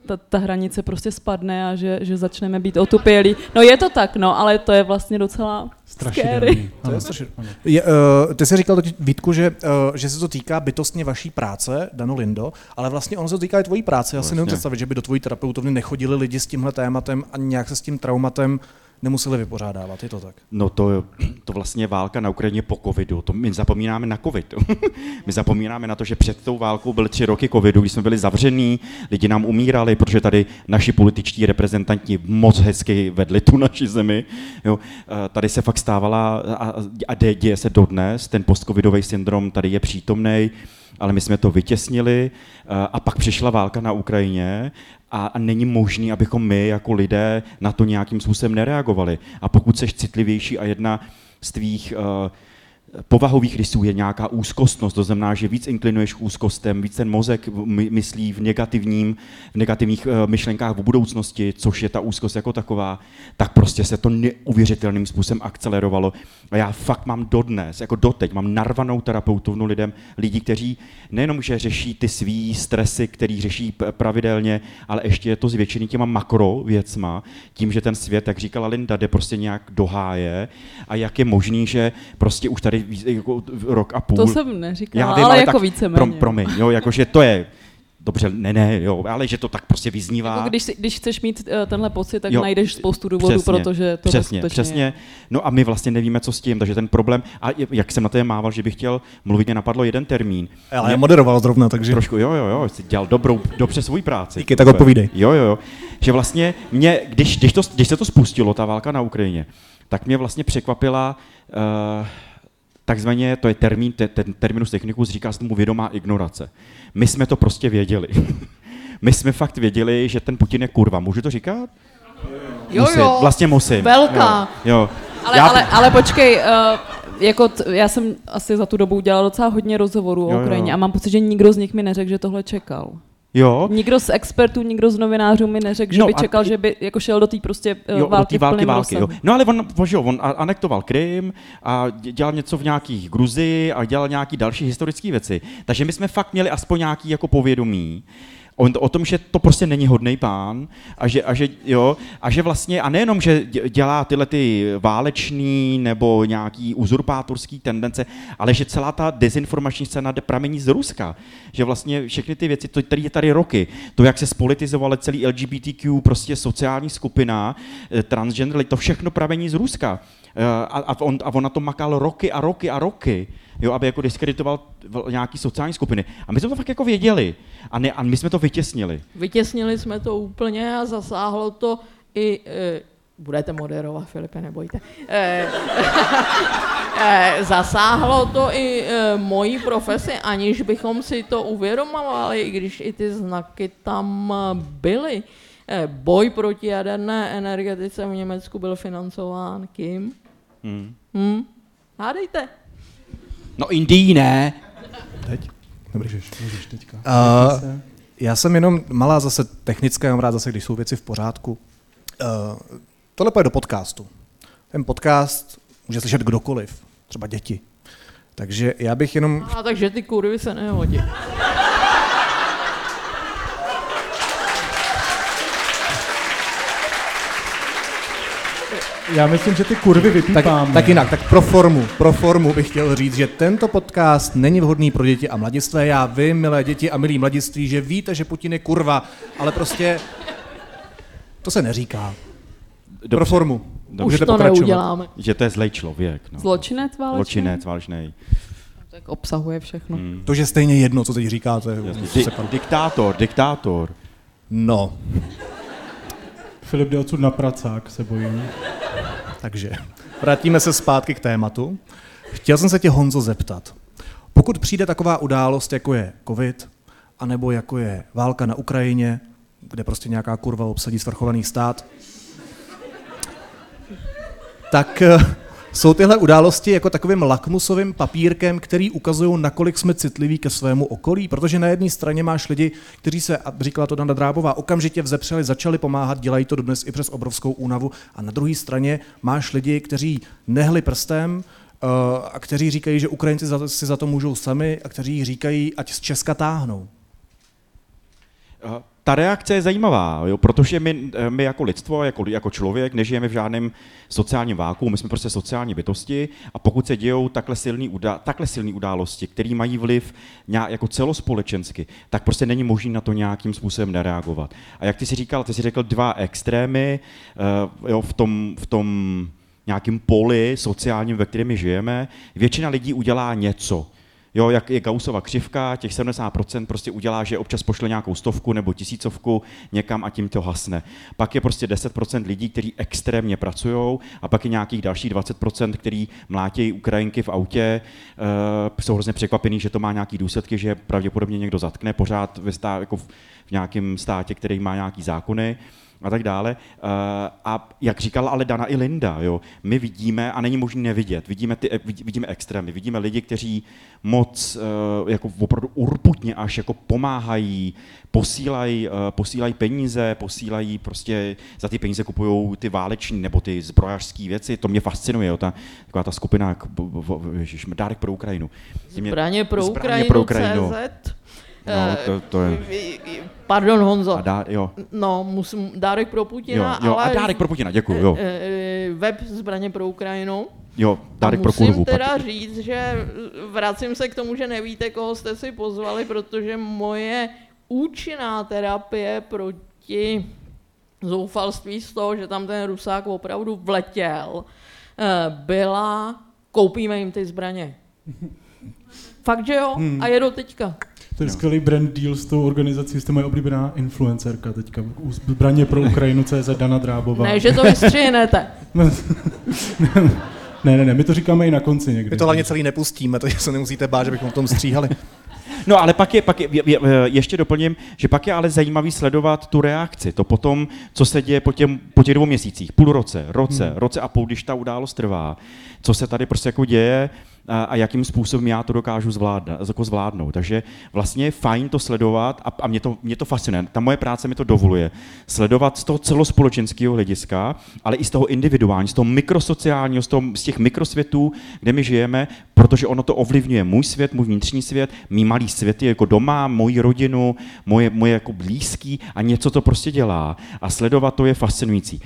ta, ta hranice prostě spadne a že, že začneme být otupělí. No je to tak, no, ale to je vlastně docela scary. Strašidelný. To je strašně- Je, uh, ty jsi říkal totiž, Vítku, že, uh, že se to týká bytostně vaší práce, Dano Lindo, ale vlastně ono se to týká i tvojí práce. Já si Vlastně. nemůžu představit, že by do tvojí terapeutovny nechodili lidi s tímhle tématem a nějak se s tím traumatem nemuseli vypořádávat. Je to tak? No to, to vlastně válka na Ukrajině po covidu, to my zapomínáme na covid. my zapomínáme na to, že před tou válkou byly tři roky covidu, kdy jsme byli zavření, lidi nám umírali, protože tady naši političtí reprezentanti moc hezky vedli tu naši zemi. Jo. Eh, Tady se fakt stávala a, a dě- děje se dodnes, ten postcovidový syndrom tady je přítomný, ale my jsme to vytěsnili eh, a pak přišla válka na Ukrajině a, není možný, abychom my jako lidé na to nějakým způsobem nereagovali. A pokud seš citlivější a jedna z tvých uh, povahových rysů je nějaká úzkostnost, to znamená, že víc inklinuješ k úzkostem, víc ten mozek my- myslí v, negativním, v negativních uh, myšlenkách v budoucnosti, což je ta úzkost jako taková, tak prostě se to neuvěřitelným způsobem akcelerovalo. A já fakt mám dodnes, jako doteď, mám narvanou terapeutovnu lidem, lidí, kteří nejenom, že řeší ty svý stresy, který řeší pravidelně, ale ještě je to zvětšený těma makro věcma, tím, že ten svět, jak říkala Linda, jde prostě nějak do háje a jak je možný, že prostě už tady víc- jako rok a půl... To jsem neříkala, Já vím, ale, ale jako tak víceméně. Pro, promiň, jo, jakože to je, dobře, ne, ne, jo, ale že to tak prostě vyznívá. Jako když, si- když chceš mít uh, tenhle pocit, tak Jo, najdeš spoustu důvodů, přesně, protože to přesně, skutečně přesně. Je. No a my vlastně nevíme, co s tím, takže ten problém, a jak jsem na to mával, že bych chtěl mluvit, mě napadlo jeden termín. Ale Mě- já moderoval zrovna, takže... Trošku, jo, jo, jo, jsi dělal dobrou, dobře svůj práci. Díky, tak odpovídej. Jo, jo, jo. Že vlastně mě, když, když, to, když se to spustilo, ta válka na Ukrajině, tak mě vlastně překvapila uh, takzvaně, to je termín, te, ten terminus technicus říká se tomu vědomá ignorace. My jsme to prostě věděli. My jsme fakt věděli, že ten Putin je kurva. Můžu to říkat? Jo, musím, jo. vlastně musím. Velká. Jo, jo. Ale, Já- ale, ale počkej, uh, jako t, já jsem asi za tu dobu udělala docela hodně rozhovorů Jo, o jo. Ukrajině a mám pocit, že nikdo z nich mi neřekl, že tohle čekal. Jo, Nikdo z expertů, nikdo z novinářů mi neřekl, že No by a- čekal, že by jako šel do té prostě uh, jo, války, do války, války jo. No ale on, on, že jo, on a- anektoval Krym a dě- dělal něco v nějakých Gruzii a dělal nějaký další historické věci. Takže my jsme fakt měli aspoň nějaký jako povědomí o, o tom, že to prostě není hodný pán a že, a že, jo, a že vlastně, a nejenom, že dě- dělá tyhle ty válečný nebo nějaký uzurpátorský tendence, ale že celá ta dezinformační scéna pramení z Ruska. Že vlastně všechny ty věci, to, tady je tady roky, to, jak se spolitizovala celý LGBTQ, prostě sociální skupina, eh, transgender, to všechno pramení z Ruska. Eh, A, a, on, a on na to makal roky a roky a roky, jo, aby jako diskreditoval nějaký sociální skupiny. A my jsme to fakt jako věděli. A, ne, a my jsme to vytěsnili. Vytěsnili jsme to úplně a zasáhlo to i... E, budete moderovat, Filipe, nebojte. E, e, zasáhlo to i e, moji profesi, aniž bychom si to uvědomovali, i když i ty znaky tam e, byly. E, boj proti jaderné energetice v Německu byl financován kým? Hmm. Hm? Hádejte. No Indii ne. Teď? Dobrý, můžeš teďka. Uh, já jsem jenom malá zase technická, mám rád zase, když jsou věci v pořádku. Uh, tohle půjde do podcastu. Ten podcast může slyšet kdokoliv, třeba děti. Takže já bych jenom... A takže ty kurvy se nehodí. Já myslím, že ty kurvy vypípáme. Tak, tak jinak, tak pro formu, pro formu bych chtěl říct, že tento podcast není vhodný pro děti a mladistvé. Já vím, milé děti a milí mladiství, že víte, že Putin je kurva, ale prostě to se neříká. Dobře. Pro formu. Už Můžete to pokračovat. neuděláme. Že to je zlej člověk. No. Zločinec válečný? Zločinec válečný. Tak obsahuje všechno. Hmm. To, že stejně jedno, co teď říkáte. Di- se pan- diktátor, diktátor. No, Filip jde odsud na pracák, se bojím. takže vrátíme se zpátky k tématu. Chtěl jsem se tě, Honzo, zeptat. Pokud přijde taková událost, jako je covid, anebo jako je válka na Ukrajině, kde prostě nějaká kurva obsadí svrchovaný stát, tak eh, jsou tyhle události jako takovým lakmusovým papírkem, který ukazují, nakolik jsme citliví ke svému okolí, protože na jedné straně máš lidi, kteří se, a říkala to Dana Drábová, okamžitě vzepřeli, začali pomáhat, dělají to dodnes i přes obrovskou únavu, a na druhé straně máš lidi, kteří nehli prstem, eh, a kteří říkají, že Ukrajinci si za to můžou sami a kteří říkají, ať z Česka táhnou. Eh, Ta reakce je zajímavá, jo, protože my, eh, my jako lidstvo, jako, jako člověk, nežijeme v žádném sociálním váku, my jsme prostě sociální bytosti a pokud se dějou takhle silné takhle silný události, které mají vliv nějak, jako celospolečensky, tak prostě není možné na to nějakým způsobem nereagovat. A jak ty si říkal, ty si řekl dva extrémy uh, jo, v tom, v tom nějakém poli sociálním, ve kterém my žijeme. Většina lidí udělá něco. Jo, jak je Gaussova křivka, těch 70% prostě udělá, že občas pošle nějakou stovku nebo tisícovku někam a tím to hasne. Pak je prostě 10% lidí, kteří extrémně pracují a pak je nějakých dalších 20%, kteří mlátějí Ukrajinky v autě, uh, jsou hrozně překvapení, že to má nějaký důsledky, že pravděpodobně někdo zatkne pořád ve stá, jako v, v nějakém státě, který má nějaký zákony a tak dále. Uh, a jak říkala ale Dana i Linda, jo, my vidíme, a není možné nevidět, vidíme, ty, eh, vidí- vidíme extrémy, vidíme lidi, kteří moc uh, jako opravdu urputně až jako pomáhají, posílají, posílají peníze, posílají prostě, za ty peníze kupují ty váleční nebo ty zbrojařské věci, to mě fascinuje, jo, ta, taková ta skupina, ježiš, dárek pro Ukrajinu. Zbraně pro Zbraně Ukrajinu, pro Ukrajinu. CZ. No, to, to je, Pardon, Honzo. a dá, jo, No, musím, dárek pro jo, Putina, jo, ale... a dárek pro Putina, děkuju, jo, eh, eh, Web zbraně pro Ukrajinu. jo, dárek pro musím kurvu. teda pak- říct, že vracím se k tomu, že nevíte, koho jste si pozvali, protože moje účinná terapie proti zoufalství z toho, že tam ten Rusák opravdu vletěl, eh, byla koupíme jim ty zbraně. Fakt, že jo? Hmm. A je do teďka. To je skvělý brand deal s tou organizací, jste moje oblíbená influencerka teďka. Zbraně pro Ukrajinu, CZ Dana Drábová. Ne, že to vystřihnete. ne, ne, ne, my to říkáme i na konci někdy. My to hlavně celý nepustíme, takže se nemusíte bát, že bychom v tom stříhali. No ale pak je, pak je, je, je, ještě doplním, že pak je ale zajímavý sledovat tu reakci, to potom, co se děje po, těm, po těch dvou měsících, půl roce, roce, hmm. roce a půl, když ta událost trvá, co se tady prostě jako děje a, a jakým způsobem já to dokážu zvládnout, jako zvládnout. Takže vlastně je fajn to sledovat a, a mě, to, mě to fascinuje. Ta moje práce mi to dovoluje. Sledovat z toho celospolečenského hlediska, ale i z toho individuální, z toho mikrosociálního, z, toho, z těch mikrosvětů, kde my žijeme, protože ono to ovlivňuje můj svět, můj vnitřní svět, mý malý světy jako doma, moji rodinu, moje, moje jako blízký a něco to prostě dělá. A sledovat to je fascinující.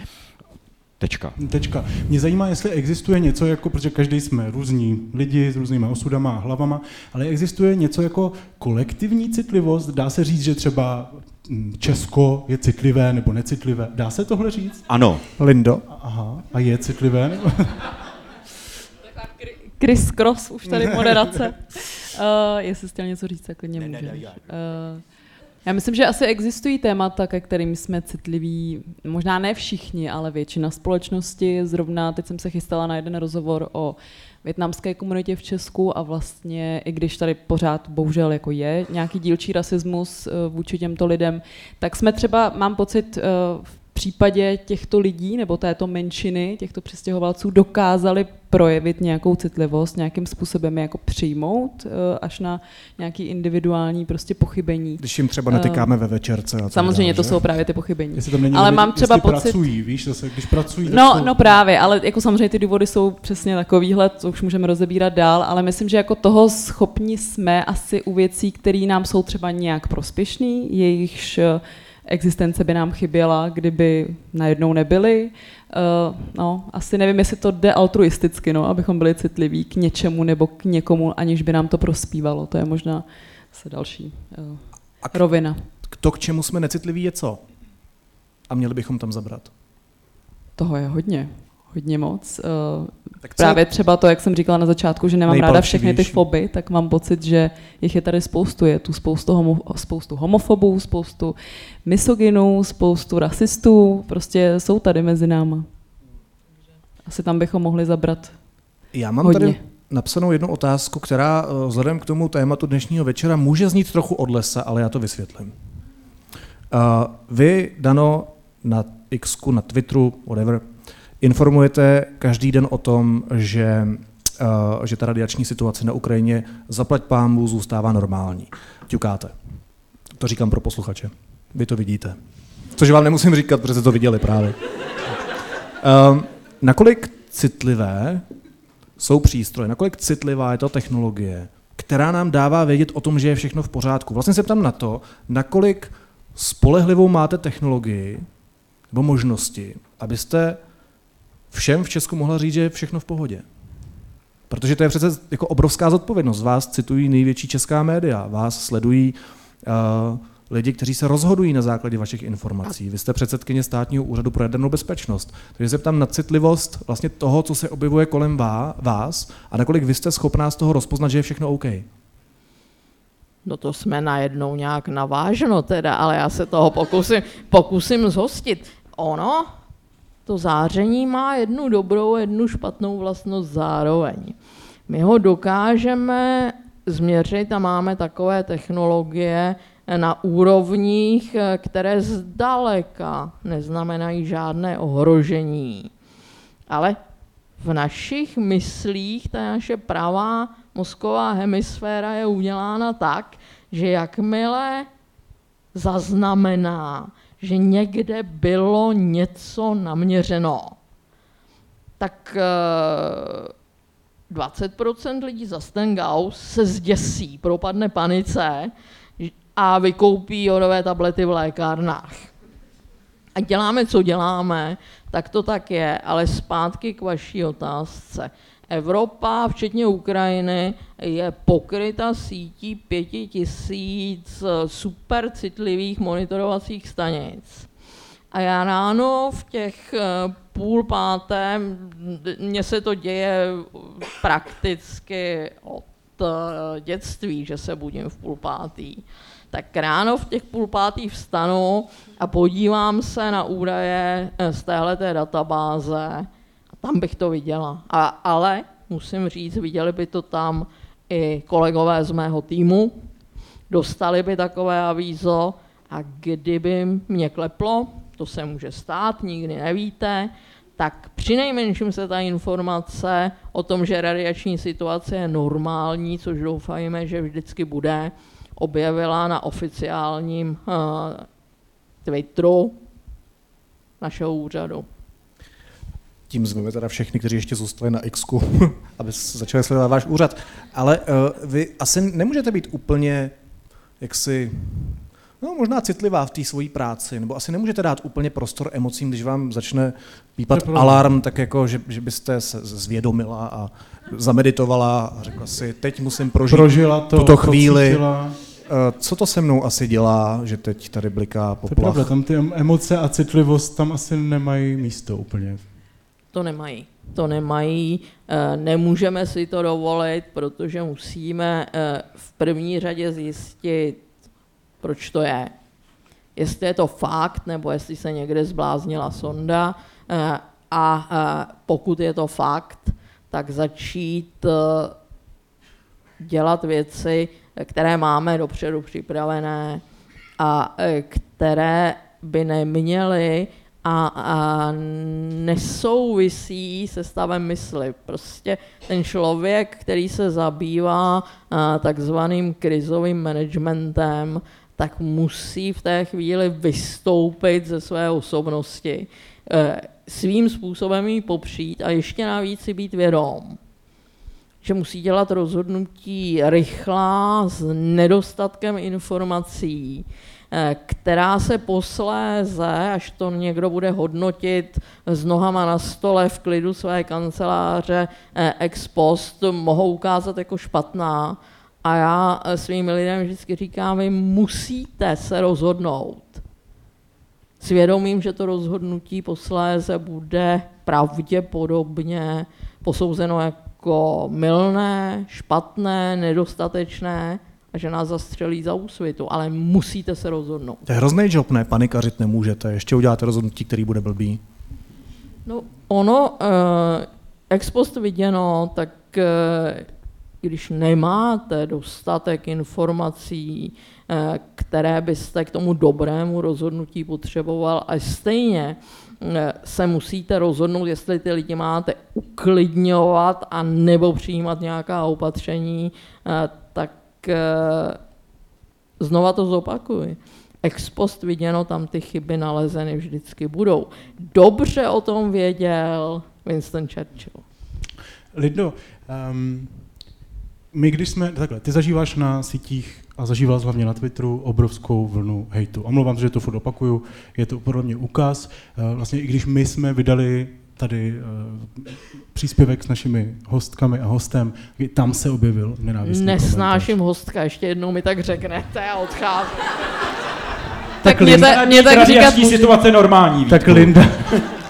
Tečka. Tečka. Mě zajímá, jestli existuje něco jako, protože každý jsme různí lidi s různýma osudama a hlavama, ale existuje něco jako kolektivní citlivost? Dá se říct, že třeba mm, Česko je citlivé nebo necitlivé? Dá se tohle říct? Ano, Lindo? Aha, a je citlivé? nebo- Chris Cross, už tady moderace. Uh, jestli jsi chtěl něco říct, tak klidně Ne, ne, můžeš. Uh, já myslím, že asi existují témata, ke kterým jsme citliví, možná ne všichni, ale většina společnosti. Zrovna teď jsem se chystala na jeden rozhovor o větnamské komunitě v Česku a vlastně, i když tady pořád bohužel jako je nějaký dílčí rasismus eh, vůči těmto lidem, tak jsme třeba, mám pocit, eh, v případě těchto lidí nebo této menšiny, těchto přistěhovalců, dokázali projevit nějakou citlivost, nějakým způsobem jako přijmout eh, až na nějaký individuální prostě pochybení. Když jim třeba netykáme ve večerce. A Samozřejmě dál, to že? jsou právě ty pochybení. Jestli tam není ale mám třeba pocit... pracují, víš, zase, když pracují, No, to... no právě, ale jako samozřejmě ty důvody jsou přesně takovýhle, to už můžeme rozebírat dál, ale myslím, že jako toho schopni jsme asi u věcí, které nám jsou třeba nějak prospěšný, jejichž eh, existence by nám chyběla, kdyby najednou nebyly. Uh, no, asi nevím, jestli to jde altruisticky, no, abychom byli citliví k něčemu nebo k někomu, aniž by nám to prospívalo. To je možná se další uh, A k- rovina. To, k čemu jsme necitliví, je co? A měli bychom tam zabrat. Toho je hodně, hodně moc. Uh, Tak co Právě třeba to, jak jsem říkala na začátku, že nemám ráda všechny ty foby, tak mám pocit, že jich je tady spoustu. Je tu spoustu, homo, spoustu homofobů, spoustu misogynů, spoustu rasistů, prostě jsou tady mezi náma. Asi tam bychom mohli zabrat Já mám hodně. tady napsanou jednu otázku, která eh, vzhledem k tomu tématu dnešního večera může znít trochu od lesa, ale já to vysvětlím. Uh, vy, Dano, na X, na Twitteru, whatever, informujete každý den o tom, že, uh, že ta radiační situace na Ukrajině zaplať pámbu zůstává normální. Ťukáte. To říkám pro posluchače. Vy to vidíte. Což vám nemusím říkat, protože jste to viděli právě. Um, nakolik citlivé jsou přístroje, nakolik citlivá je to technologie, která nám dává vědět o tom, že je všechno v pořádku. Vlastně se ptám na to, nakolik spolehlivou máte technologii nebo možnosti, abyste všem v Česku mohla říct, že je všechno v pohodě. Protože to je přece jako obrovská zodpovědnost. Vás citují největší česká média, vás sledují uh, lidi, kteří se rozhodují na základě vašich informací. Vy jste předsedkyně státního úřadu pro jadernou bezpečnost. Takže se ptám na citlivost vlastně toho, co se objevuje kolem vá- vás a nakolik vy jste schopná z toho rozpoznat, že je všechno OK. No to jsme najednou nějak naváženo teda, ale já se toho pokusím, pokusím zhostit. Ono, to záření má jednu dobrou a jednu špatnou vlastnost zároveň. My ho dokážeme změřit a máme takové technologie na úrovních, které zdaleka neznamenají žádné ohrožení. Ale v našich myslích ta naše pravá mozková hemisféra je udělána tak, že jakmile zaznamená, že někde bylo něco naměřeno, tak eh, 20% lidí za ten Gauss se zděsí, propadne panice a vykoupí jodové tablety v lékárnách. A děláme, co děláme, tak to tak je, ale zpátky k vaší otázce. Evropa, včetně Ukrajiny, je pokryta sítí pěti tisíc super citlivých monitorovacích stanic. A já ráno v těch eh, půl páté, mně se to děje prakticky od eh, dětství, že se budím v půl pátý, tak ráno v těch půl pátý vstanu a podívám se na údaje eh, z téhleté databáze tam bych to viděla. A, ale musím říct, viděli by to tam i kolegové z mého týmu, dostali by takové avízo a kdyby mě kleplo, to se může stát, nikdy nevíte, tak přinejmenším se ta informace o tom, že radiační situace je normální, což doufajme, že vždycky bude, objevila na oficiálním uh, Twitteru našeho úřadu. Tím zveme teda všechny, kteří ještě zůstali na X, aby začali sledovat váš úřad. Ale uh, vy asi nemůžete být úplně jaksi No, možná citlivá v té svojí práci, nebo asi nemůžete dát úplně prostor emocím, když vám začne pípat alarm, tak jako, že, že byste se zvědomila a zameditovala a řekla si, teď musím prožít Prožila to, tuto chvíli. procítila. Eh, Co to se mnou asi dělá, že teď tady bliká To je poplach? pravda, tam ty emoce a citlivost tam asi nemají místo úplně. To nemají. To nemají, eh, nemůžeme si to dovolit, protože musíme eh, v první řadě zjistit, proč to je. Jestli je to fakt, nebo jestli se někde zbláznila sonda. eh, A pokud je to fakt, tak začít dělat věci, které máme dopředu připravené a které by neměly a, a nesouvisí se stavem mysli. Prostě ten člověk, který se zabývá a, takzvaným krizovým managementem, tak musí v té chvíli vystoupit ze své osobnosti, e, svým způsobem ji popřít a ještě navíc si být vědom že musí dělat rozhodnutí rychlá, s nedostatkem informací, která se posléze, až to někdo bude hodnotit s nohama na stole v klidu své kanceláře eh, ex post, mohou ukázat jako špatná. A já eh, svým lidem vždycky říkám, vy musíte se rozhodnout. Svědomím, že to rozhodnutí posléze bude pravděpodobně posouzeno jako milné, špatné, nedostatečné a že nás zastřelí za úsvitu, ale musíte se rozhodnout. To je hrozný job, ne? Panikařit nemůžete, ještě uděláte rozhodnutí, který bude blbý. No, ono, eh, ex post viděno, tak eh, když nemáte dostatek informací, eh, které byste k tomu dobrému rozhodnutí potřeboval, a stejně Eh, se musíte rozhodnout, jestli ty lidi máte uklidňovat a nebo přijímat nějaká opatření, eh, znova to zopakuji. Ex post viděno, tam ty chyby nalezeny vždycky budou. Dobře o tom věděl Winston Churchill. Lido, um, my když jsme, takhle, ty zažíváš na sítích a zažíval hlavně na Twitteru obrovskou vlnu hejtu. Omlouvám se, že to furt opakuju, je to podle mě úkaz. Eh, vlastně i když my jsme vydali tady uh, příspěvek s našimi hostkami a hostem, tam se objevil nenávistný Nesnáším komentář. hostka, ještě jednou mi tak řeknete a odcházím. tak, tak mě, ta, mě tak říkat situace normální. Tak Linda,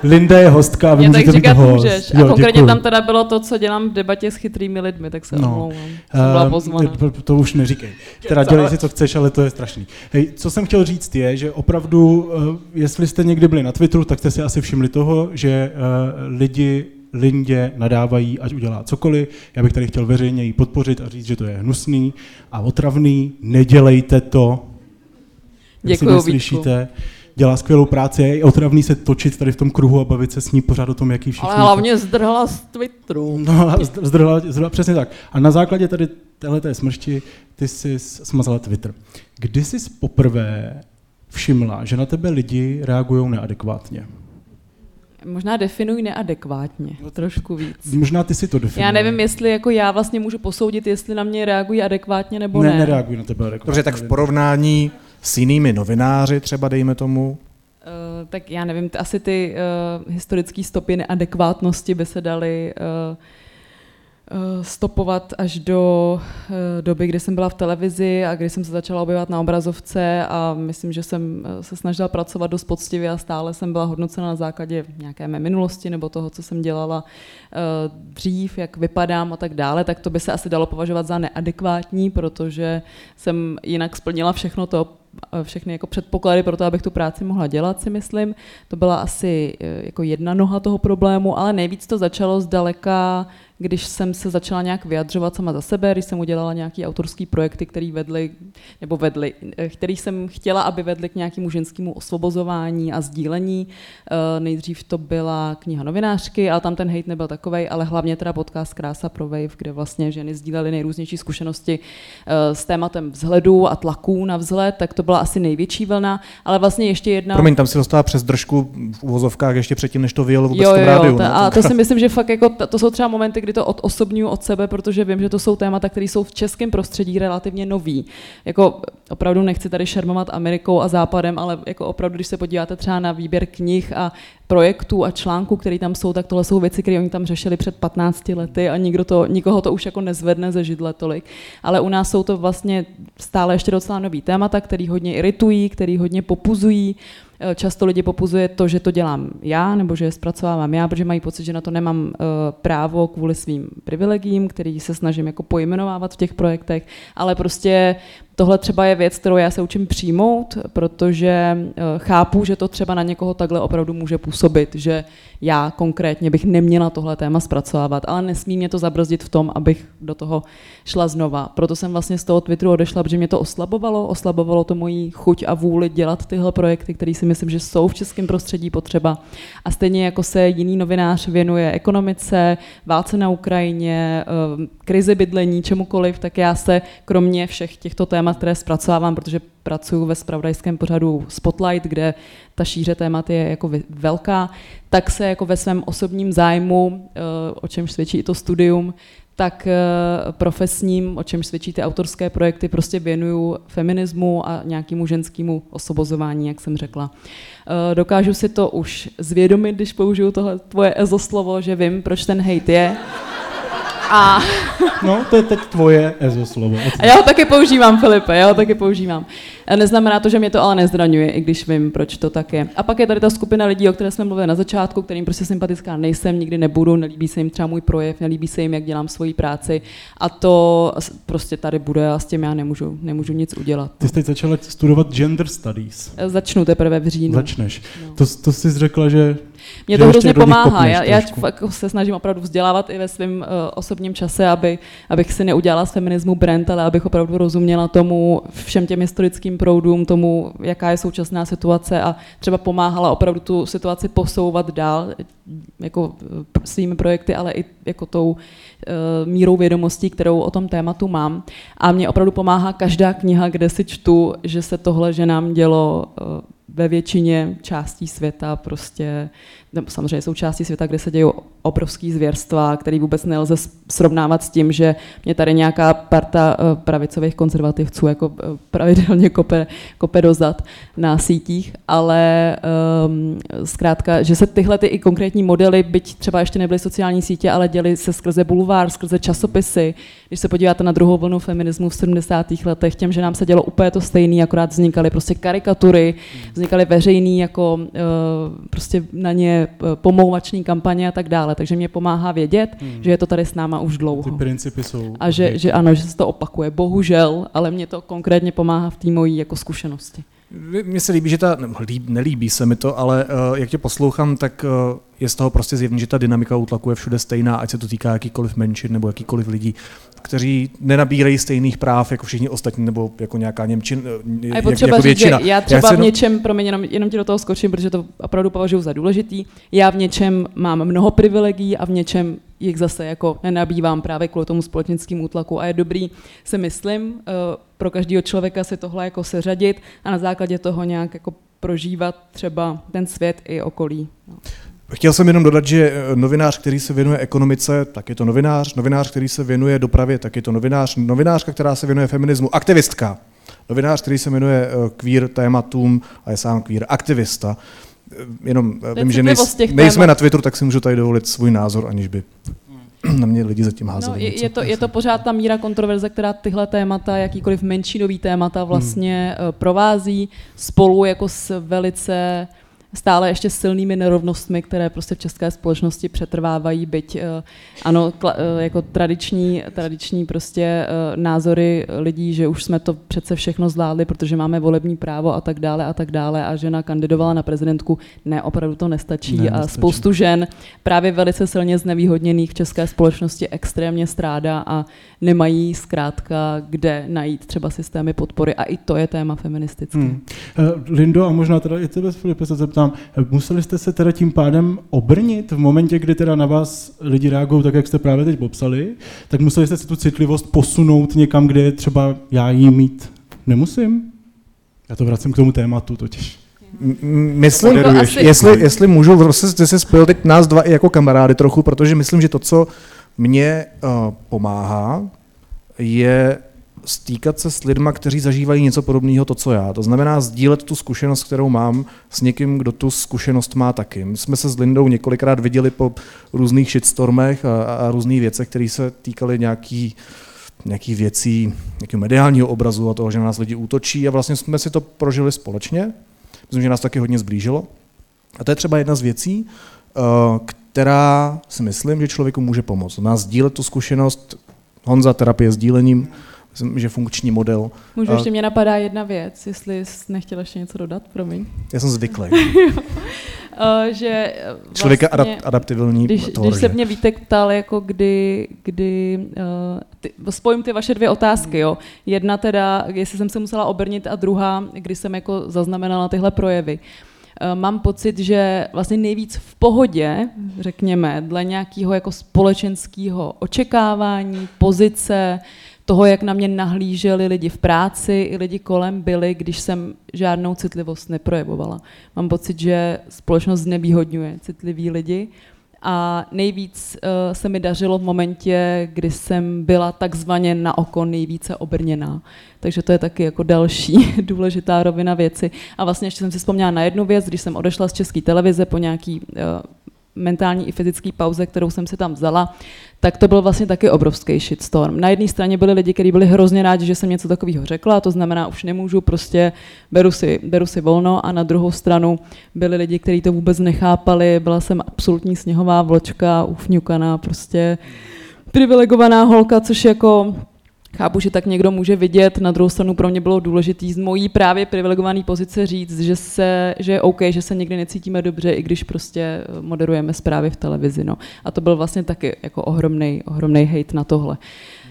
Linda je hostka a vy můžete být host. Můžeš. A jo, konkrétně děkuju. tam teda bylo to, co dělám v debatě s chytrými lidmi, tak se no. omlouvám. Byla pozvaná. To, to už neříkej. Teda dělej si, co chceš, ale to je strašný. Hej, co jsem chtěl říct je, že opravdu, uh, jestli jste někdy byli na Twitteru, tak jste si asi všimli toho, že uh, lidi Lindě nadávají, ať udělá cokoliv. Já bych tady chtěl veřejně ji podpořit a říct, že to je hnusný a otravný. Nedělejte to. Děkuji, slyšíte dělá skvělou práci, je otravný se točit tady v tom kruhu a bavit se s ní pořád o tom, jaký všichni... Ale hlavně zdrhla z Twitteru. No, zdrhla, zdrhla, přesně tak. A na základě tady téhleté smršti ty jsi smazala Twitter. Kdy jsi poprvé všimla, že na tebe lidi reagují neadekvátně? Možná definují neadekvátně, no, trošku víc. Možná ty si to definuješ. Já nevím, jestli jako já vlastně můžu posoudit, jestli na mě reagují adekvátně nebo ne. Ne, nereagují na tebe adekvátně. Dobře, tak v porovnání s jinými novináři třeba, dejme tomu? Uh, tak já nevím, asi ty uh, historické stopy neadekvátnosti by se daly uh, stopovat až do doby, kdy jsem byla v televizi a kdy jsem se začala objevovat na obrazovce a myslím, že jsem se snažila pracovat dost poctivě a stále jsem byla hodnocena na základě nějaké mé minulosti nebo toho, co jsem dělala dřív, jak vypadám a tak dále, tak to by se asi dalo považovat za neadekvátní, protože jsem jinak splnila všechno to, všechny jako předpoklady pro to, abych tu práci mohla dělat, si myslím. To byla asi jako jedna noha toho problému, ale nejvíc to začalo zdaleka když jsem se začala nějak vyjadřovat sama za sebe, když jsem udělala nějaký autorský projekty, který vedly, nebo vedly, eh, který jsem chtěla, aby vedly k nějakému ženskému osvobozování a sdílení. Eh, nejdřív to byla kniha novinářky, ale tam ten hate nebyl takový, ale hlavně teda podcast Krása pro Wave, kde vlastně ženy sdílely nejrůznější zkušenosti eh, s tématem vzhledu a tlaků na vzhled, tak to byla asi největší vlna, ale vlastně ještě jedna... Promiň, tam si dostala přes držku v uvozovkách ještě předtím, než to vyjelo vůbec jo, v rádiu. Jo, a to si myslím, že fakt jako, to jsou třeba momenty, kdy to odosobňuji od sebe, protože vím, že to jsou témata, které jsou v českém prostředí relativně nový. Jako opravdu nechci tady šermovat Amerikou a Západem, ale jako opravdu, když se podíváte třeba na výběr knih a projektů a článků, které tam jsou, tak tohle jsou věci, které oni tam řešili před 15 lety a nikdo to, nikoho to už jako nezvedne ze židle tolik. Ale u nás jsou to vlastně stále ještě docela nový témata, který hodně iritují, který hodně popuzují. Eh, často lidi popuzuje to, že to dělám já, nebo že je zpracovávám já, protože mají pocit, že na to nemám uh, právo kvůli svým privilegím, který se snažím jako pojmenovávat v těch projektech, ale prostě tohle třeba je věc, kterou já se učím přijmout, protože eh, chápu, že to třeba na někoho takhle opravdu může působit, že já konkrétně bych neměla tohle téma zpracovávat, ale nesmí mě to zabrzdit v tom, abych do toho šla znova. Proto jsem vlastně z toho Twitteru odešla, protože mě to oslabovalo, oslabovalo to moji chuť a vůli dělat tyhle projekty, které si myslím, že jsou v českém prostředí potřeba. A stejně jako se jiný novinář věnuje ekonomice, válce na Ukrajině, eh, krizi bydlení, čemukoliv, tak já se kromě všech těchto témat, které zpracovávám, protože pracuji ve spravodajském pořadu Spotlight, kde ta šíře témat je jako velká, tak se jako ve svém osobním zájmu, eh, o čemž svědčí i to studium, tak eh, profesním, o čem svědčí ty autorské projekty, prostě věnuju feminismu a nějakému ženskému osobozování, jak jsem řekla. Eh, dokážu si to už zvědomit, když použiju tohle tvoje ezoslovo, že vím, proč ten hate je. A... No, to je teď tvoje EZO slovo. A já ho taky používám, Filipe, já ho taky používám. Neznamená to, že mě to ale nezdraňuje, i když vím, proč to tak je. A pak je tady ta skupina lidí, o které jsme mluvili na začátku, kterým prostě sympatická nejsem, nikdy nebudu, nelíbí se jim třeba můj projev, nelíbí se jim, jak dělám svoji práci. A to prostě tady bude a s tím já nemůžu, nemůžu nic udělat. Ty jsi teď začala studovat gender studies. Začnu teprve v říjnu. Začneš. No. To, to jsi řekla, že mě to hrozně pomáhá. Já, já se snažím opravdu vzdělávat i ve svém uh, osobním čase, aby, abych si neudělala z feminismu brand, ale abych opravdu rozuměla tomu všem těm historickým proudům, tomu, jaká je současná situace a třeba pomáhala opravdu tu situaci posouvat dál jako eh, svými projekty, ale i jako tou uh, mírou vědomostí, kterou o tom tématu mám. A mě opravdu pomáhá každá kniha, kde si čtu, že se tohle že nám dělo uh, ve většině částí světa prostě, nebo samozřejmě jsou části světa, kde se dějí obrovský zvěrstva, který vůbec nelze srovnávat s tím, že mě tady nějaká parta eh, pravicových konzervativců jako eh, pravidelně kope, kope dozad na sítích, ale um, zkrátka, že se tyhle ty i konkrétní modely, byť třeba ještě nebyly sociální sítě, ale děly se skrze bulvár, skrze časopisy. Když se podíváte na druhou vlnu feminismu v 70. letech, těm, že nám se dělo úplně to stejné, akorát vznikaly prostě karikatury, veřejný jako uh, prostě na ně pomouvační kampaně a tak dále dále, takže mě pomáhá vědět, hmm. že je to tady s náma už dlouho. Ty principy jsou. A že, že ano, že se to opakuje, bohužel, ale mě to konkrétně pomáhá v té mojí jako zkušenosti. Mně se líbí, že ta, líb, nelíbí se mi to, ale uh, jak tě poslouchám, tak uh, je z toho prostě zjevný, že ta dynamika útlaku je všude stejná, ať se to týká jakýkoliv menšin nebo jakýkoliv lidí, kteří nenabírají stejných práv jako všichni ostatní, nebo jako nějaká Němčin, a je potřeba jak, jako říct, Že já třeba já v něčem, promiň, jenom, jenom ti do toho skočím, protože to opravdu považuji za důležitý, já v něčem mám mnoho privilegií a v něčem jich zase jako nenabývám právě kvůli tomu společenskému útlaku a je dobrý, si myslím, eh, pro každého člověka si tohle jako seřadit a na základě toho nějak jako prožívat třeba ten svět i okolí. No. Chtěl jsem jenom dodat, že eh, novinář, který se věnuje ekonomice, tak je to novinář, novinář, který se věnuje dopravě, tak je to novinář, novinářka, která se věnuje feminismu, aktivistka, novinář, který se věnuje eh, queer tématům a je sám queer aktivista. Eh, jenom vím, že nejs, nejsme na Twitteru, tak si můžu tady dovolit svůj názor, aniž by na mě lidi zatím házeli. No, je, je, to, je to pořád ta míra kontroverze, která tyhle témata, jakýkoliv menšinový témata vlastně hmm. provází spolu jako s velice stále ještě silnými nerovnostmi, které prostě v české společnosti přetrvávají, byť eh, ano, eh, jako tradiční, tradiční prostě eh, názory lidí, že už jsme to přece všechno zvládli, protože máme volební právo a tak dále a tak dále a žena kandidovala na prezidentku, ne, opravdu to nestačí ne, a nestačí. spoustu žen právě velice silně znevýhodněných v české společnosti extrémně strádá a nemají zkrátka kde najít třeba systémy podpory a i to je téma feministické. Hmm. Lindo, a možná teda i tebe, Filipe, se zeptám, zeptám, museli jste se teda tím pádem obrnit v momentě, kdy teda na vás lidi reagují tak, jak jste právě teď popsali, tak museli jste si tu citlivost posunout někam, kde třeba já ji mít nemusím? Já to vracím k tomu tématu totiž. Myslím, jestli, jestli můžu, vlastně se spojil teď nás dva i jako kamarády trochu, protože myslím, že to, co mě uh, pomáhá, je stýkat se s lidmi, kteří zažívají něco podobného, to, co já. To znamená sdílet tu zkušenost, kterou mám s někým, kdo tu zkušenost má taky. My jsme se s Lindou několikrát viděli po různých shitstormech a, a různých věcech, které se týkaly nějaký, nějaký věcí, nějakého mediálního obrazu a toho, že na nás lidi útočí a vlastně jsme si to prožili společně. Myslím, že nás taky hodně zblížilo. A to je třeba jedna z věcí, eh, která si myslím, že člověku může pomoct. Nás sdílet tu zkušenost, Honza terapie sdílením, Myslím, že funkční model. Můžu ještě mě napadá jedna věc, jestli jsi nechtěla ještě něco dodat, promiň. Já jsem zvyklý. Uh, že eh, vlastně, Člověk je adap- adaptibilní. když, toho, když se mě Vítek ptal, jako kdy, kdy uh, ty, spojím ty vaše dvě otázky, jo. Jedna teda, jestli jsem se musela obrnit a druhá, kdy jsem jako zaznamenala tyhle projevy. Uh, Mám pocit, že vlastně nejvíc v pohodě, řekněme, dle nějakého jako společenského očekávání, pozice, toho, jak na mě nahlíželi lidi v práci i lidi kolem byli, když jsem žádnou citlivost neprojevovala. Mám pocit, že společnost znevýhodňuje citlivý lidi a nejvíc uh, se mi dařilo v momentě, kdy jsem byla takzvaně na oko nejvíce obrněná. Takže to je taky jako další důležitá rovina věci. A vlastně ještě jsem si vzpomněla na jednu věc, když jsem odešla z české televize po nějaký uh, mentální i fyzické pauze, kterou jsem si tam vzala, tak to byl vlastně taky obrovský shitstorm. Na jedné straně byli lidi, kteří byli hrozně rádi, že jsem něco takového řekla, to znamená, už nemůžu, prostě beru si, beru si volno a na druhou stranu byli lidi, kteří to vůbec nechápali, byla jsem absolutní sněhová vločka, ufňukaná, prostě privilegovaná holka, což jako Chápu, že tak někdo může vidět, na druhou stranu pro mě bylo důležité z mojí právě privilegované pozice říct, že, se, že je OK, že se někdy necítíme dobře, i když prostě moderujeme zprávy v televizi. No. A to byl vlastně taky jako ohromný, ohromný hate na tohle.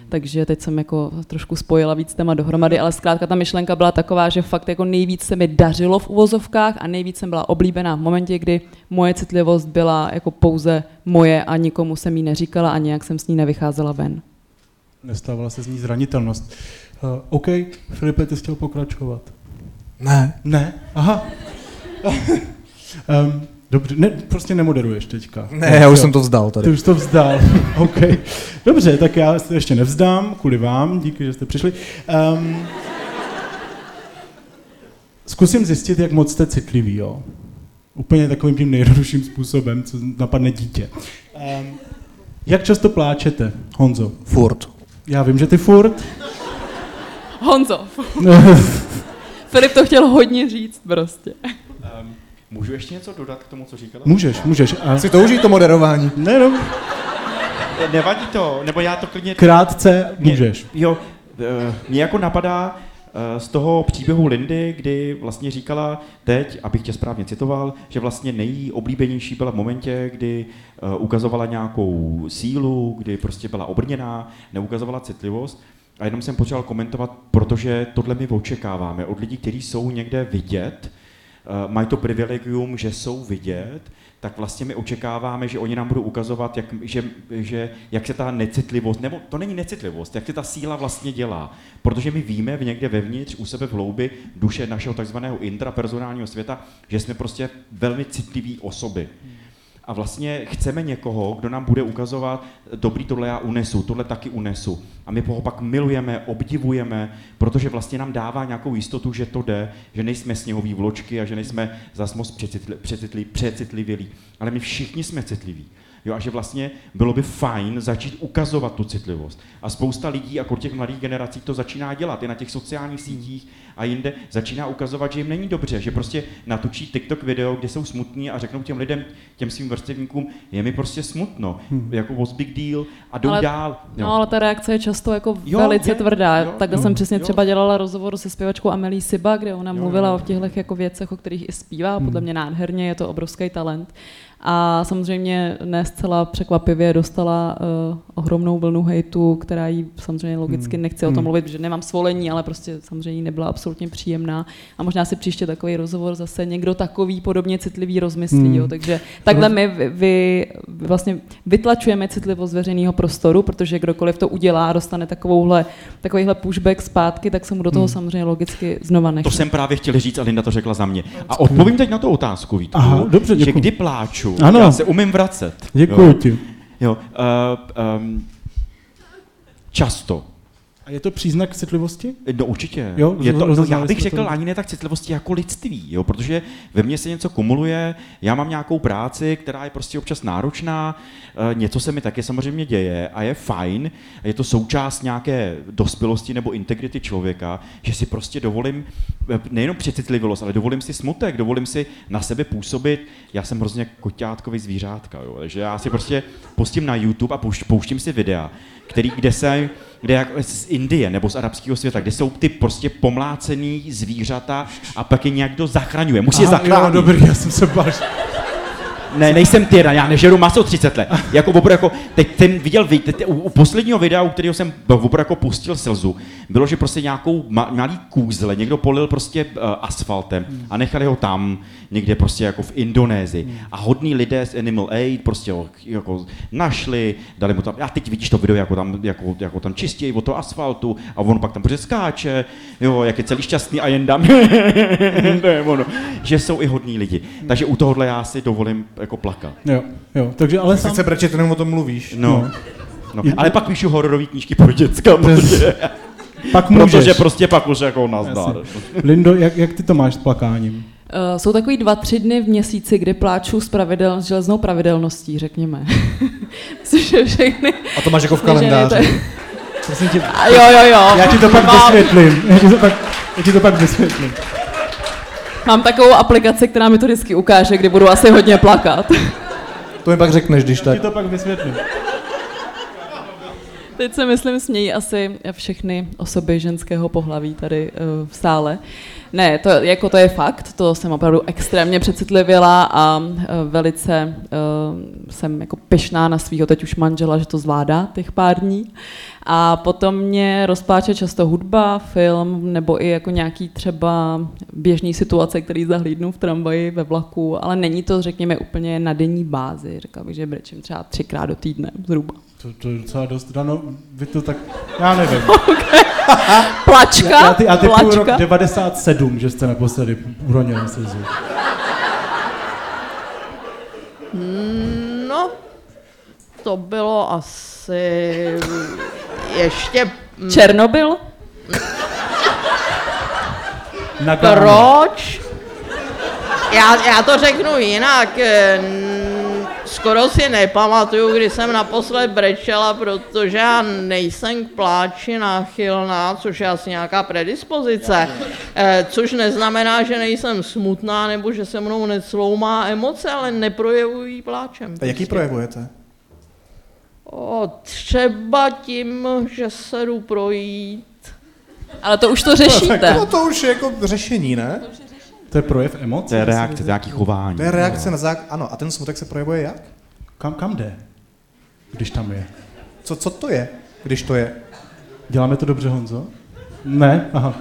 Takže teď jsem jako trošku spojila víc téma dohromady, ale zkrátka ta myšlenka byla taková, že fakt jako nejvíc se mi dařilo v uvozovkách a nejvíc jsem byla oblíbená v momentě, kdy moje citlivost byla jako pouze moje a nikomu jsem jí neříkala a nějak jsem s ní nevycházela ven. Nestávala se z ní zranitelnost. Uh, OK, Filipe, ty jsi chtěl pokračovat. Ne. Ne? Aha. um, dobře, ne, prostě nemoderuješ teďka. Ne, já už jsem to vzdal tady. Ty už to vzdal. OK. Dobře, tak já se ještě nevzdám, kvůli vám, díky, že jste přišli. Um, zkusím zjistit, jak moc jste citlivý, jo. Úplně takovým tím nejjednodušším způsobem, co napadne dítě. Um, jak často pláčete, Honzo? Furt. Já vím, že ty furt. Honzo. Filip to chtěl hodně říct prostě. Um, můžu ještě něco dodat k tomu, co říkala? můžeš, můžeš. A... Si to užij to moderování. Ne, no, Nevadí to, nebo já to klidně... krátce můžeš. Mě, jo, eh, mě jako napadá z toho příběhu Lindy, kdy vlastně říkala teď, abych tě správně citoval, že vlastně nejoblíbenější byla v momentě, kdy eh, ukazovala nějakou sílu, kdy prostě byla obrněná, neukazovala citlivost. A jenom jsem potřeboval komentovat, protože tohle my očekáváme od lidí, kteří jsou někde vidět, eh, mají to privilegium, že jsou vidět, tak vlastně my očekáváme, že oni nám budou ukazovat, jak, že, že, jak se ta necitlivost, nebo to není necitlivost, jak se ta síla vlastně dělá. Protože my víme v někde vevnitř, u sebe v hloubi duše našeho takzvaného intrapersonálního světa, že jsme prostě velmi citliví osoby. A vlastně chceme někoho, kdo nám bude ukazovat, dobrý, tohle já unesu, tohle taky unesu. A my ho pak milujeme, obdivujeme, protože vlastně nám dává nějakou jistotu, že to jde, že nejsme sněhový vločky a že nejsme zas moc přecitli, přecitli, přecitlivělí. Ale my všichni jsme citliví. Jo, a že vlastně bylo by fajn začít ukazovat tu citlivost. A spousta lidí, jako těch mladých generací, to začíná dělat. I na těch sociálních sítích a jinde začíná ukazovat, že jim není dobře, že prostě natočí TikTok video, kde jsou smutní a řeknou těm lidem, těm svým vrstevníkům, je mi prostě smutno, hmm. jako was big deal a jdou Ale- dál. Jo. No, ale ta reakce je často jako Jo, velice je, tvrdá. jo, Takhle jo, jsem přesně jo. třeba dělala rozhovor se zpěvačkou Amelie Siba, kde ona Jo, mluvila jo. o těchto jako věcech, o kterých i zpívá. Hmm. Podle mě nádherně, je to obrovský talent. A samozřejmě ne zcela překvapivě dostala uh, ohromnou vlnu hejtu, která jí samozřejmě logicky Hmm. nechci o tom Hmm. mluvit, protože nemám svolení, ale prostě samozřejmě jí nebyla absolutně příjemná. A možná si příště takový rozhovor zase někdo takový podobně citlivý rozmyslí. Hmm. Jo. Takže takhle my vy, vy, vlastně vytlačujeme citlivost veřejného prostoru, protože kdokoliv to udělá a dostane takovouhle, takovýhle pushback zpátky, tak se mu do toho Hmm. samozřejmě logicky znova nechce. To jsem právě chtěl říct a Linda to řekla za mě. A odpovím teď na tu otázku, Vítku, Aha, dobře, že kdy pláču, Ano. já se umím vracet. Děkuji Jo, ti. jo uh, um, často. A je to příznak citlivosti? No určitě. Jo, je to, no, já bych řekl to. ani ne tak citlivosti jako lidství, jo, protože ve mně se něco kumuluje, já mám nějakou práci, která je prostě občas náročná, eh, něco se mi taky samozřejmě děje a je fajn, je to součást nějaké dospělosti nebo integrity člověka, že si prostě dovolím eh, nejenom přecitlivělost, ale dovolím si smutek, dovolím si na sebe působit. Já jsem hrozně koťátkový zvířátka, jo, takže já si prostě pustím na YouTube a pouš- pouštím si videa, který, kde se kde jak Indie nebo z arabského světa, kde jsou ty prostě pomlácený zvířata a pak je někdo zachraňuje. Musí je Aha, jo, zachránit. dobrý, já jsem se bál. Ne, nejsem tyran, já nežeru maso 30 let. Jako opravdu jako, teď ten viděl, teď, u, u, posledního videa, u kterého jsem opravdu jako pustil slzu, bylo, že prostě nějakou ma, malý kůzle někdo polil prostě uh, asfaltem a nechali ho tam, někde prostě jako v Indonésii. A hodní lidé z Animal Aid prostě ho jako našli, dali mu tam, a teď vidíš to video, jako tam, jako, jako tam čistějí od toho asfaltu a on pak tam prostě skáče, jo, jak je celý šťastný a jen dám, je ono, že jsou i hodní lidi. Takže u tohohle já si dovolím jako plakat. Jo, jo, takže ale sám... Sice brečet, jenom o tom mluvíš. No. no. Ale pak píšu hororové knížky pro děcka, protože, Pak můžeš. protože prostě pak už jako nazdar. Lindo, jak, jak ty to máš s plakáním? Uh, jsou takový dva, tři dny v měsíci, kdy pláču s, pravidel, s železnou pravidelností, řekněme. Myslím, že všechny... A to máš jako v to kalendáři. Prosím tě, A jo, jo, jo. já ti to pak vysvětlím. Já ti to pak, já ti to pak vysvětlím. Mám takovou aplikaci, která mi to vždycky ukáže, kdy budu asi hodně plakat. To mi pak řekneš, když Já tak. ti to pak vysvětlím. Teď se myslím smějí asi všechny osoby ženského pohlaví tady uh, v sále. Ne, to, jako to je fakt, to jsem opravdu extrémně přecitlivěla a uh, velice uh, jsem jako pyšná na svého teď už manžela, že to zvládá těch pár dní. A potom mě rozpláče často hudba, film nebo i jako nějaký třeba běžný situace, který zahlídnu v tramvaji, ve vlaku, ale není to, řekněme, úplně na denní bázi. Řekla bych, že brečím třeba třikrát do týdne zhruba. To, to je docela dost, Dano, vy to tak, já nevím. Plačka, Já, ty, já ty plačka. rok 97, že jste naposledy uronili slzu. No, to bylo asi ještě... Černobyl? Na. Proč? Já, já to řeknu jinak. Skoro si nepamatuju, kdy jsem naposled brečela, protože já nejsem k pláči náchylná, což je asi nějaká predispozice. Eh, Což neznamená, že nejsem smutná nebo že se mnou necloumá emoce, ale neprojevují pláčem. A jaký projevujete? O, třeba tím, že se jdu projít. Ale to už to řešíte. No to už je jako řešení, ne? To je projev emocí? To je reakce, to nějaký chování. To je reakce na zák... Ano, a ten smutek se projevuje jak? Kam, kam jde, když tam je? Co, co to je, když to je? Děláme to dobře, Honzo? Ne? Aha.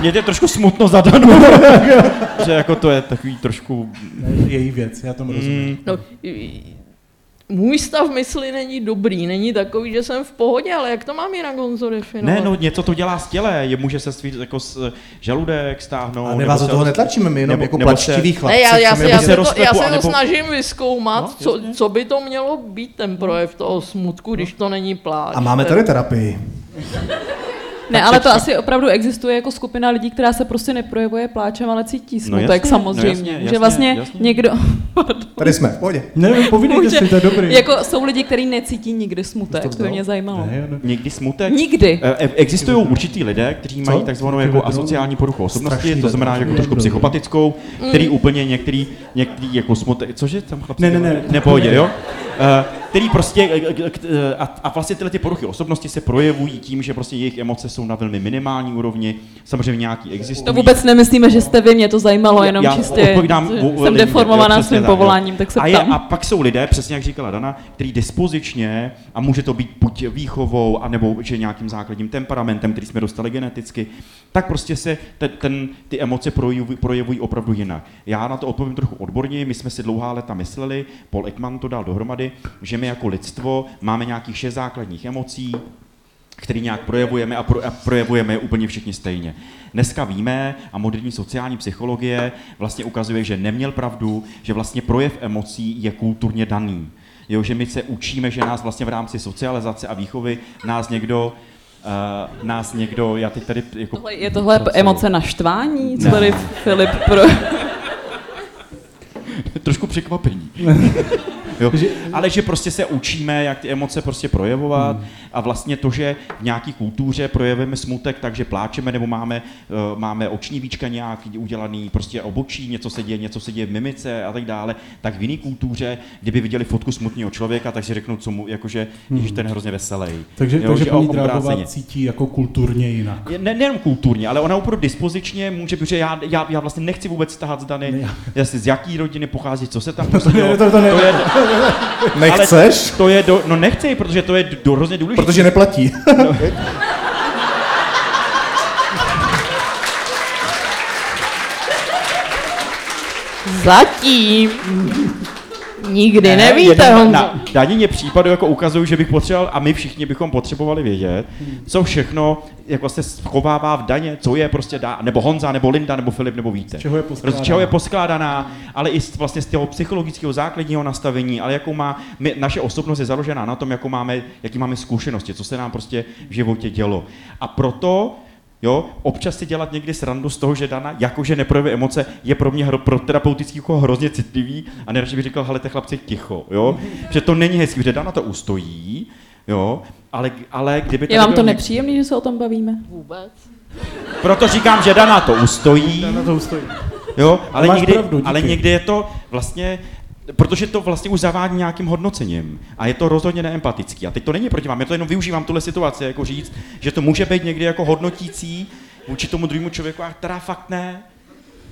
Mě je trošku smutno zadano, že jako to je takový trošku... Ne, její věc, já tomu rozumím. Mm, No, i- můj stav mysli není dobrý, není takový, že jsem v pohodě, ale jak to mám jinak Honzo definovat? ne, no něco to dělá s těle, je může se svít jako s žaludek stáhnout. A my nebo vás do toho netlačíme, my jenom nebo- jako nebo se- chlapci. Ne, já, já, se, já, se to, já se to anebo- snažím vyzkoumat, No, co, co by to mělo být ten projev toho smutku, když to není pláč. A máme tady terapii. Ne, ale to asi opravdu existuje jako skupina lidí, která se prostě neprojevuje pláčem, ale cítí smutek jasně, no samozřejmě. jasně, že jasně, vlastně jasně. někdo... Tady jsme, v pohodě. Ne, povídejte Může- si, to je dobrý. Jako jsou lidi, kteří necítí nikdy smutek, to to by mě zajímalo. Ne, ne. Někdy smutek. Nikdy. Eh, eh, Existují určitý lidé, kteří mají takzvanou jako asociální poruchu osobnosti, to znamená jako trošku psychopatickou, který úplně některý, některý jako smutek, cože tam chlapci? Ne, ne, ne. Nepohodě, jo? Který prostě, eh, eh, eh, a, a vlastně tyhle ty poruchy osobnosti se projevují tím, že prostě jejich emoce jsou na velmi minimální úrovni, samozřejmě nějaký existují. To vůbec nemyslíme, že jste vy, mě to zajímalo, jenom Já čistě odpovídám jsem deformovaná svým povoláním, tak se a, je, a pak jsou lidé, přesně jak říkala Dana, který dispozičně, a může to být buď výchovou, anebo že nějakým základním temperamentem, který jsme dostali geneticky, tak prostě se ten, ten, ty emoce projevují, projevují opravdu jinak. Já na to odpovím trochu odborně, my jsme si dlouhá léta mysleli, Paul Ekman to dal dohromady, že my jako lidstvo máme nějakých šest základních emocí, který nějak projevujeme a, pro, a projevujeme je úplně všichni stejně. Dneska víme a moderní sociální psychologie vlastně ukazuje, že neměl pravdu, že vlastně projev emocí je kulturně daný. Jo, že my se učíme, že nás vlastně v rámci socializace a výchovy nás někdo Uh, nás někdo, já teď tady jako... Tohle, je tohle emoce naštvání, co Ne. tady Filip pro... Trošku překvapení. Jo. Ale že prostě se učíme, jak ty emoce prostě projevovat hmm. a vlastně to, že v nějaké kultuře projevujeme smutek, takže pláčeme nebo máme, uh, máme oční víčka nějak udělaný, prostě obočí, něco se děje, něco se děje v mimice a tak dále, tak v jiné kultuře, kdyby viděli fotku smutného člověka, tak si řeknou, co mu, jakože, hmm. že ten je hrozně veselý. Takže, jo, takže paní Drágová cítí jako kulturně jinak. Ne, nejenom kulturně, ale ona opravdu dispozičně může, protože já, já, já vlastně nechci vůbec tahat z Dany, ne, jestli z jaký rodiny pochází, co se tam prostě, to, to, to, ne, to je, Nechceš? to je, do, no nechci, protože to je do, hrozně důležité. Protože neplatí. No. Zatím. Nikdy ne, nevíte, Honzo. Na danině případu jako ukazují, že bych potřeboval, a my všichni bychom potřebovali vědět, co všechno jak vlastně schovává v daně, co je prostě dá, nebo Honza, nebo Linda, nebo Filip, nebo víte. Z čeho je poskládaná. Z čeho je poskládaná, ale i z, vlastně z toho psychologického základního nastavení, ale jakou má, my, naše osobnost je založená na tom, jakou máme, jaký máme zkušenosti, co se nám prostě v životě dělo. A proto Jo, občas si dělat někdy srandu z toho, že Dana jakože neprojevuje emoce, je pro mě hro, pro terapeutický jako hrozně citlivý a nejradši bych říkal, hele, te chlapci, ticho, jo, že to není hezký, že Dana to ustojí, jo, ale, ale kdyby... Je vám to nepříjemný, že se o tom bavíme? Vůbec. Proto říkám, že Dana to ustojí. Dana to ustojí. Jo, ale někdy, pravdu, ale někdy je to vlastně protože to vlastně už zavádí nějakým hodnocením a je to rozhodně neempatický. A teď to není proti vám, já to jenom využívám tuhle situaci, jako říct, že to může být někdy jako hodnotící vůči tomu druhému člověku, a teda fakt ne.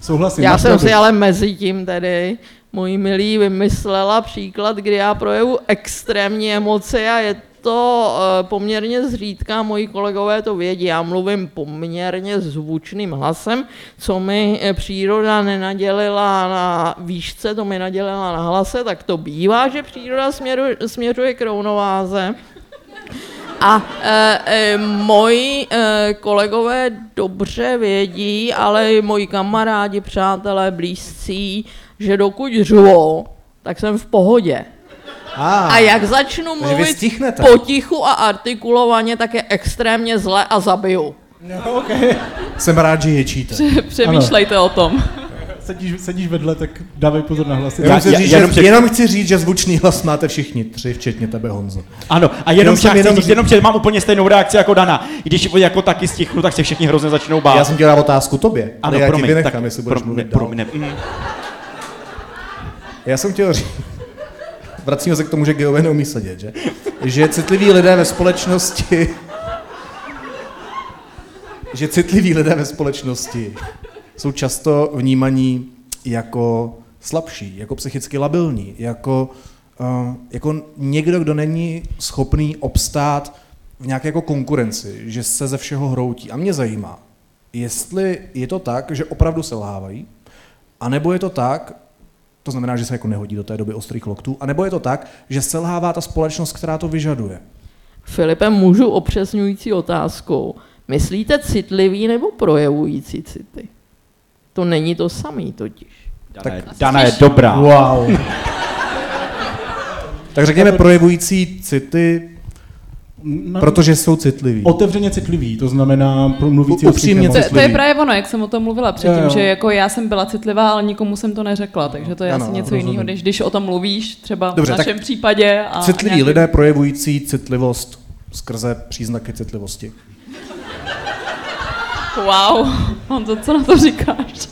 Souhlasím. Já jsem si ale mezi tím tedy, můj milý, vymyslela příklad, kdy já projevu extrémní emoce a je to eh, poměrně zřídka, moji kolegové to vědí, já mluvím poměrně zvučným hlasem, co mi eh, příroda nenadělila na výšce, to mi nadělila na hlase, tak to bývá, že příroda směruje, směřuje k rovnováze. A e, e, moji e, kolegové dobře vědí, ale i moji kamarádi, přátelé, blízcí, že dokud řvou, tak jsem v pohodě. Ah, a jak začnu mluvit potichu a artikulovaně, tak je extrémně zle a zabiju. No, okay. Jsem rád, že ječíte. Přemýšlejte ano. o tom. Sedíš, sedíš vedle, tak dávej pozor na hlasy. Já, já, říct, jenom, že, jenom chci říct, že zvučný hlas máte všichni tři, včetně tebe, Honzo. Ano, a jenom, jenom, jenom, říct, jenom že mám úplně stejnou reakci jako Dana. Když jako taky stichnu, tak se všichni hrozně začnou bát. Já jsem dělal otázku tobě. Ano, promiň, vynechám, tak, jestli budeš mluvit dál. Promiň, mm. Já jsem chtěl říct, vracíme se k tomu, že geové neumí sedět, že? Že citliví lidé ve společnosti že citliví lidé ve společnosti jsou často vnímaní jako slabší, jako psychicky labilní, jako, uh, jako někdo, kdo není schopný obstát v nějaké jako konkurenci, že se ze všeho hroutí. A mě zajímá, jestli je to tak, že opravdu selhávají, anebo je to tak, to znamená, že se jako nehodí do té doby ostrých loktů. A nebo je to tak, že selhává ta společnost, která to vyžaduje? Filipe, můžu opřesňující otázkou. Myslíte citlivý nebo projevující city? To není to samý totiž. Dana, tak, je, Dana je dobrá. Wow. tak řekněme projevující city No, protože jsou citliví. Otevřeně citliví, to znamená mluvící Upřímně to, to je právě ono, jak jsem o tom mluvila předtím, jo, jo. že jako já jsem byla citlivá, ale nikomu jsem to neřekla, takže to je ano, asi něco jiného, než když o tom mluvíš, třeba Dobře, v našem případě. A citliví nějaký... lidé projevující citlivost skrze příznaky citlivosti. Wow, on to co na to říkáš?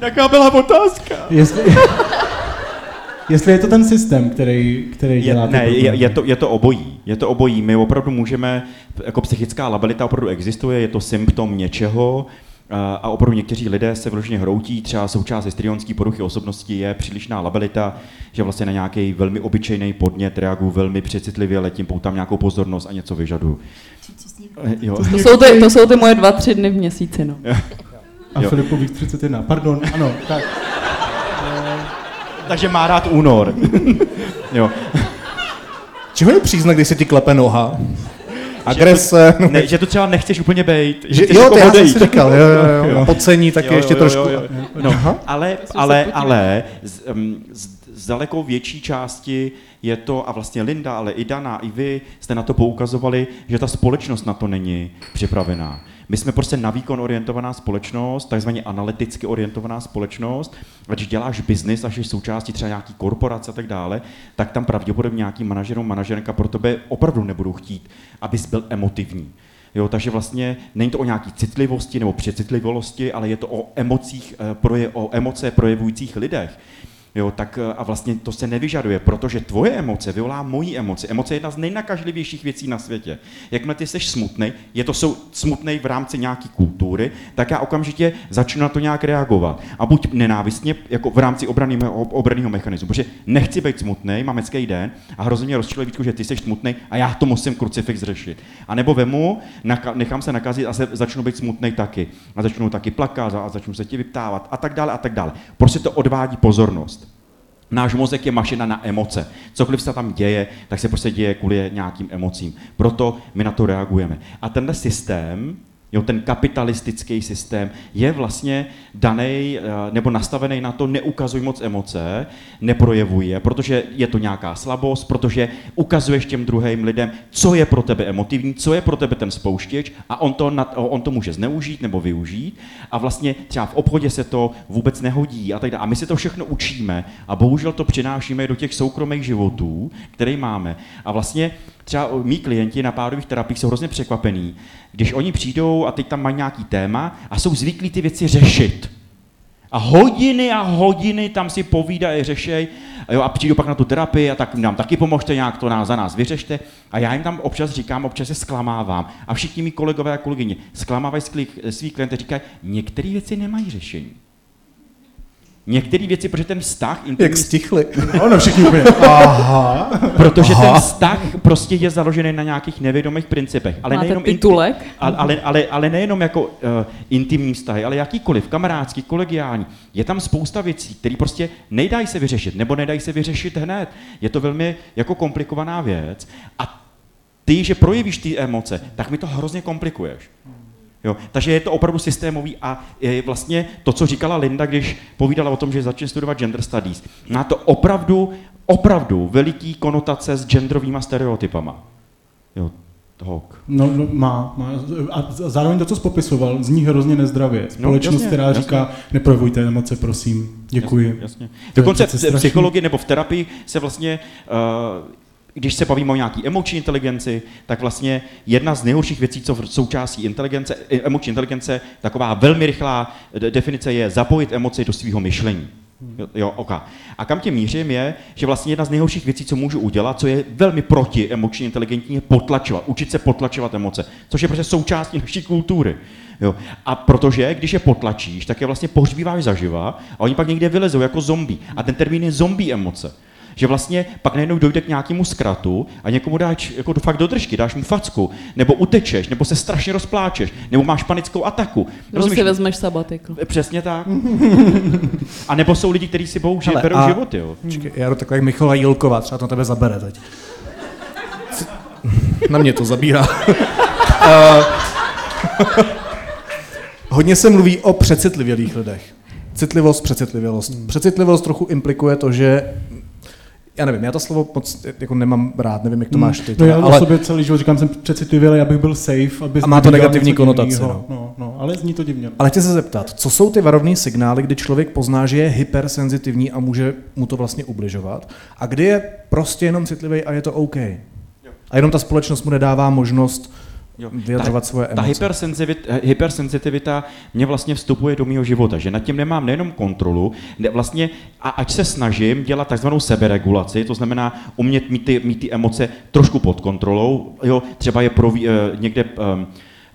Jaká byla otázka? Jestli... Jestli je to ten systém, který, který dělá je, Ne, je, je, to, je to obojí. Je to obojí. My opravdu můžeme, jako psychická labilita opravdu existuje, je to symptom něčeho, a opravdu někteří lidé se vložně hroutí, třeba součást histrionské poruchy osobnosti je přílišná labilita, že vlastně na nějaký velmi obyčejný podnět reaguju velmi přecitlivě, letím, poutám nějakou pozornost a něco vyžadu. Jo. To, jsou ty, to jsou ty moje dva, tři dny v měsíci. No. A Filipových 31, pardon, ano, tak takže má rád únor. jo. Čeho je příznak, když se ti klepe noha? Agrese. Že to, ne, že to třeba nechceš úplně bejt. Že, že jo, jako to já jsem si říkal, jo, jo, jo. jo. Pocení taky jo, ještě jo, trošku. Jo, jo, jo. No, ale, ale, ale z, um, z, z daleko větší části je to, a vlastně Linda, ale i Dana, i vy jste na to poukazovali, že ta společnost na to není připravená. My jsme prostě na výkon orientovaná společnost, takzvaně analyticky orientovaná společnost. A když děláš biznis a jsi součástí třeba nějaký korporace a tak dále, tak tam pravděpodobně nějaký manažer nebo manažerka pro tebe opravdu nebudou chtít, abys byl emotivní. Jo, takže vlastně není to o nějaký citlivosti nebo přecitlivosti, ale je to o emocích, eh, proje, o emoce projevujících lidech. Jo, tak eh, a vlastně to se nevyžaduje, protože tvoje emoce vyvolá moji emoci. Emoce je jedna z nejnakažlivějších věcí na světě. Jakmile ty jsi smutný, je to smutný v rámci nějaké kultury, tak já okamžitě začnu na to nějak reagovat. A buď nenávistně, jako v rámci obraného mechanismu, protože nechci být smutný, mám hezký den a hrozně mě rozčiluje víc, že ty jsi smutný a já to musím krucifix řešit. A nebo vemu, nechám se nakazit a se, začnu být smutný taky. A začnu taky plakat a začnu se ti vyptávat a tak dále a tak dále. Prostě to odvádí pozornost. Náš mozek je mašina na emoce. Cokoliv se tam děje, tak se prostě děje kvůli nějakým emocím. Proto my na to reagujeme. A tenhle systém Jo, ten kapitalistický systém je vlastně daný eh, nebo nastavený na to, neukazuj moc emoce, neprojevuje, protože je to nějaká slabost, protože ukazuješ těm druhým lidem, co je pro tebe emotivní, co je pro tebe ten spouštěč a on to, on to může zneužít nebo využít a vlastně třeba v obchodě se to vůbec nehodí a tak dále. A my si to všechno učíme a bohužel to přinášíme do těch soukromých životů, které máme. A vlastně třeba mý klienti na pádových terapiích jsou hrozně překvapení, když oni přijdou a teď tam mají nějaký téma a jsou zvyklí ty věci řešit. A hodiny a hodiny tam si povídají, řešej, a, jo, a přijdu pak na tu terapii a tak nám taky pomožte nějak to nás, za nás vyřešte. A já jim tam občas říkám, občas se zklamávám. A všichni mi kolegové a kolegyně zklamávají svý klienty, říkají, některé věci nemají řešení. Některé věci, protože ten vztah... Intimní... Jak stichli. No, no všichni úplně. Aha. Protože Aha. ten vztah prostě je založený na nějakých nevědomých principech. Ale Máte nejenom titulek? Intim, ale, ale, ale, ale nejenom jako uh, intimní vztahy, ale jakýkoliv, kamarádský, kolegiální. Je tam spousta věcí, které prostě nejdají se vyřešit, nebo nedají se vyřešit hned. Je to velmi jako komplikovaná věc. A ty, že projevíš ty emoce, tak mi to hrozně komplikuješ. Jo, takže je to opravdu systémový a je vlastně to, co říkala Linda, když povídala o tom, že začne studovat gender studies, má to opravdu, opravdu veliký konotace s genderovými stereotypama. Jo, Hok. No, no má, má. A zároveň to, co jsi popisoval, zní hrozně nezdravě. No, Společnost, no, jasně, která jasně. říká, neprojevujte emoce, prosím. Děkuji. Jasně, jasně. Dokonce v psychologii nebo v terapii se vlastně uh, když se bavíme o nějaké emoční inteligenci, tak vlastně jedna z nejhorších věcí, co v součástí inteligence, eh, emoční inteligence, taková velmi rychlá definice je zapojit emoci do svého myšlení. Jo, jo, oka. A kam tě mířím je, že vlastně jedna z nejhorších věcí, co můžu udělat, co je velmi proti emoční inteligentní, je potlačovat, učit se potlačovat emoce, což je prostě součástí naší kultury. Jo. A protože, když je potlačíš, tak je vlastně pohřbíváš zaživa a oni pak někde vylezou jako zombie. A ten termín je zombie emoce. Že vlastně pak najednou dojde k nějakému zkratu a někomu dáš jako fakt do držky, dáš mu facku, nebo utečeš, nebo se strašně rozpláčeš, nebo máš panickou ataku. Nebo Rozumíš? si vezmeš sabatikl. Přesně tak. a nebo jsou lidi, kteří si bohužel berou a... život, jo. Čekaj, já jdu taková jak Michala Jilková, třeba to na tebe zabere teď. Na mě to zabírá. uh, hodně se mluví o přecitlivělých lidech. Citlivost, přecitlivělost. Přecitlivost trochu implikuje to, že já nevím, já to slovo moc jako nemám rád, nevím, jak to máš ty. No já ale... sobě celý život říkám, jsem přecitlivěl, abych byl safe, aby A má to negativní konotace. No. No, no, ale zní to divně. Ale chci se zeptat, co jsou ty varovné signály, kdy člověk pozná, že je hypersenzitivní a může mu to vlastně ubližovat, a kdy je prostě jenom citlivý a je to OK. A jenom ta společnost mu nedává možnost Jo. vyjadřovat ta, svoje emoce. Ta hypersenzitivita, hypersenzitivita mě vlastně vstupuje do mého života, že nad tím nemám nejenom kontrolu, ne, vlastně, a ať se snažím dělat takzvanou seberegulaci, to znamená umět mít ty, mít ty emoce trošku pod kontrolou, jo, třeba je proví, eh, někde um,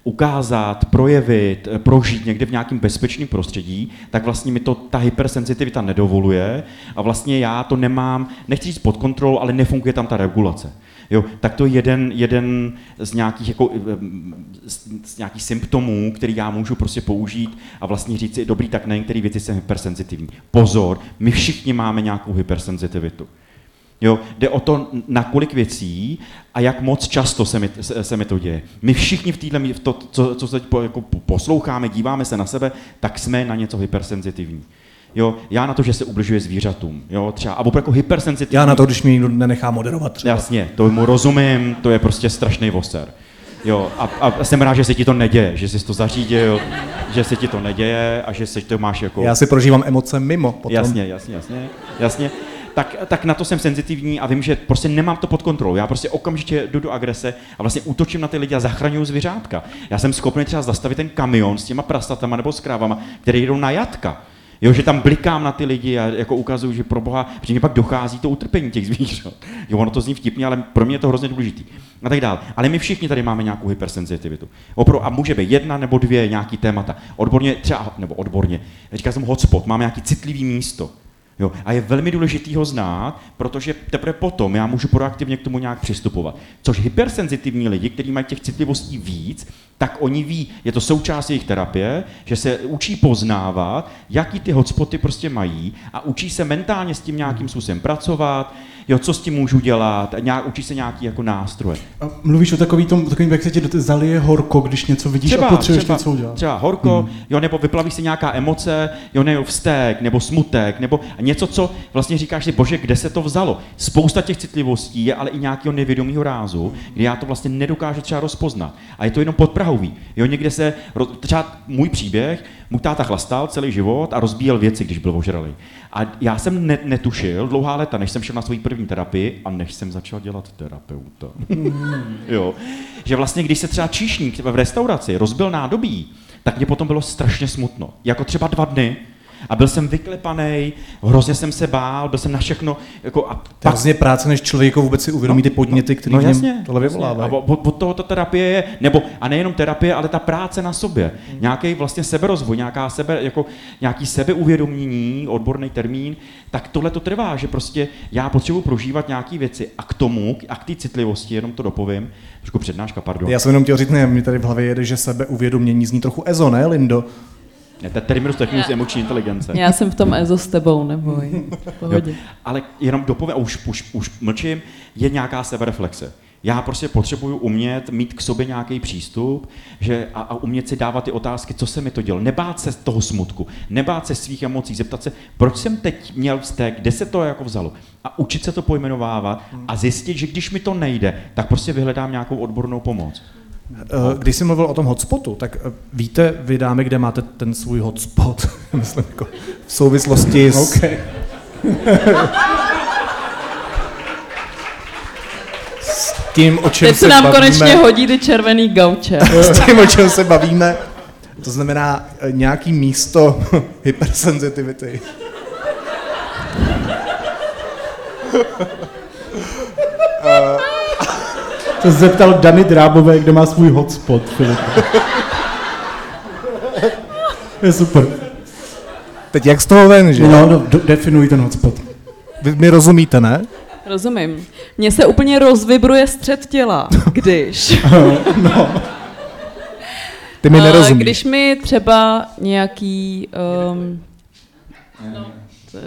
ukázat, projevit, eh, prožít někde v nějakém bezpečném prostředí, tak vlastně mi to ta hypersenzitivita nedovoluje a vlastně já to nemám, nechci říct pod kontrolou, ale nefunguje tam ta regulace. Jo, tak to je jeden, jeden z nějakých, jako, z, z nějakých symptomů, který já můžu prostě použít a vlastně říct si, dobrý, tak na některé věci jsem hypersenzitivní. Pozor, my všichni máme nějakou hypersenzitivitu. Jo, jde o to, na kolik věcí a jak moc často se mi, se, se mi to děje. My všichni v této, to, co, co se jako posloucháme, díváme se na sebe, tak jsme na něco hypersenzitivní. Jo, já na to, že se ubližuje zvířatům, jo, třeba, a opravdu jako hypersenzitivní. Já na to, když mě někdo nenechá moderovat třeba. Jasně, to mu rozumím, to je prostě strašný voser. Jo, a, a jsem rád, že se ti to neděje, že jsi to zařídil, že se ti to neděje a že se to máš jako... Já si prožívám emoce mimo potom. Jasně, jasně, jasně, jasně. Tak, tak na to jsem senzitivní a vím, že prostě nemám to pod kontrolou. Já prostě okamžitě jdu do agrese a vlastně útočím na ty lidi a zachraňuju zvířátka. Já jsem schopný třeba zastavit ten kamion s těma prasatama nebo s krávama, které jdou na jatka. Jo, že tam blikám na ty lidi a jako ukazuju, že pro boha, že mě pak dochází to utrpení těch zvířat. Jo, ono to zní vtipně, ale pro mě je to hrozně důležitý. A tak dále. Ale my všichni tady máme nějakou hypersenzitivitu. Opro, a může být jedna nebo dvě nějaký témata. Odborně, třeba, nebo odborně, říkal jsem hotspot, máme nějaký citlivý místo. Jo, a je velmi důležitý ho znát, protože teprve potom já můžu proaktivně k tomu nějak přistupovat. Což hypersenzitivní lidi, kteří mají těch citlivostí víc, tak oni ví, je to součást jejich terapie, že se učí poznávat, jaký ty hotspoty prostě mají a učí se mentálně s tím nějakým způsobem pracovat, jo, co s tím můžu dělat, nějak, učí se nějaký jako nástroje. A mluvíš o takový tom, takovým, jak se ti zalije horko, když něco vidíš třeba, a potřebuješ třeba, něco udělat. Třeba horko, hmm. jo, nebo vyplaví se nějaká emoce, jo, nebo vztek, nebo smutek, nebo něco, co vlastně říkáš si, bože, kde se to vzalo. Spousta těch citlivostí je ale i nějakého nevědomého rázu, kdy já to vlastně nedokážu třeba rozpoznat. A je to jenom podprahový. Jo, někde se, třeba můj příběh, můj táta chlastal celý život a rozbíjel věci, když byl ožralý. A já jsem ne, netušil dlouhá léta, než jsem šel na svou první terapii a než jsem začal dělat terapeuta. jo. Že vlastně, když se třeba číšník v restauraci rozbil nádobí, tak mě potom bylo strašně smutno. Jako třeba dva dny, a byl jsem vyklepaný, hrozně jsem se bál, byl jsem na všechno. Jako, a pak... To je hrozně práce, než člověku vůbec si uvědomí no, ty podněty, které no, jasně, tohle vyvolávají. A od, toho ta terapie je, nebo a nejenom terapie, ale ta práce na sobě. Hmm. Nějaký vlastně seberozvoj, nějaká sebe, jako, nějaký sebeuvědomění, odborný termín, tak tohle to trvá, že prostě já potřebuji prožívat nějaké věci a k tomu, a k té citlivosti, jenom to dopovím, trošku přednáška, pardon. Já jsem jenom chtěl říct, ne, mi tady v hlavě jede, že sebeuvědomění zní trochu ezo, ne, Lindo? Ne, to je terminus technicus emoční inteligence. Já jsem v tom EZO s tebou, neboj. Pohodě. Jo, ale jenom dopovím, a už, už, už mlčím, je nějaká sebereflexe. Já prostě potřebuju umět mít k sobě nějaký přístup že, a, a umět si dávat ty otázky, co se mi to dělo. Nebát se toho smutku, nebát se svých emocí, zeptat se, proč jsem teď měl vztek, kde se to jako vzalo. A učit se to pojmenovávat a zjistit, že když mi to nejde, tak prostě vyhledám nějakou odbornou pomoc. Eh, když jsi mluvil o tom hotspotu, tak eh, víte, vy dámy, kde máte ten svůj hotspot, myslím, jako v souvislosti s... Okay. s tím, o čem Teď se nám bavíme, konečně hodí ty červený gauče. s tím, o čem se bavíme, to znamená eh, nějaký místo hypersensitivity. uh, se zeptal Dany Drábové, kde má svůj hotspot, Filip. je super. Teď jak z toho ven, že? No, no definuj ten hotspot. Vy mi rozumíte, ne? Rozumím. Mně se úplně rozvibruje střed těla, když... no. Ty mi nerozumíš. Když mi třeba nějaký... Um, no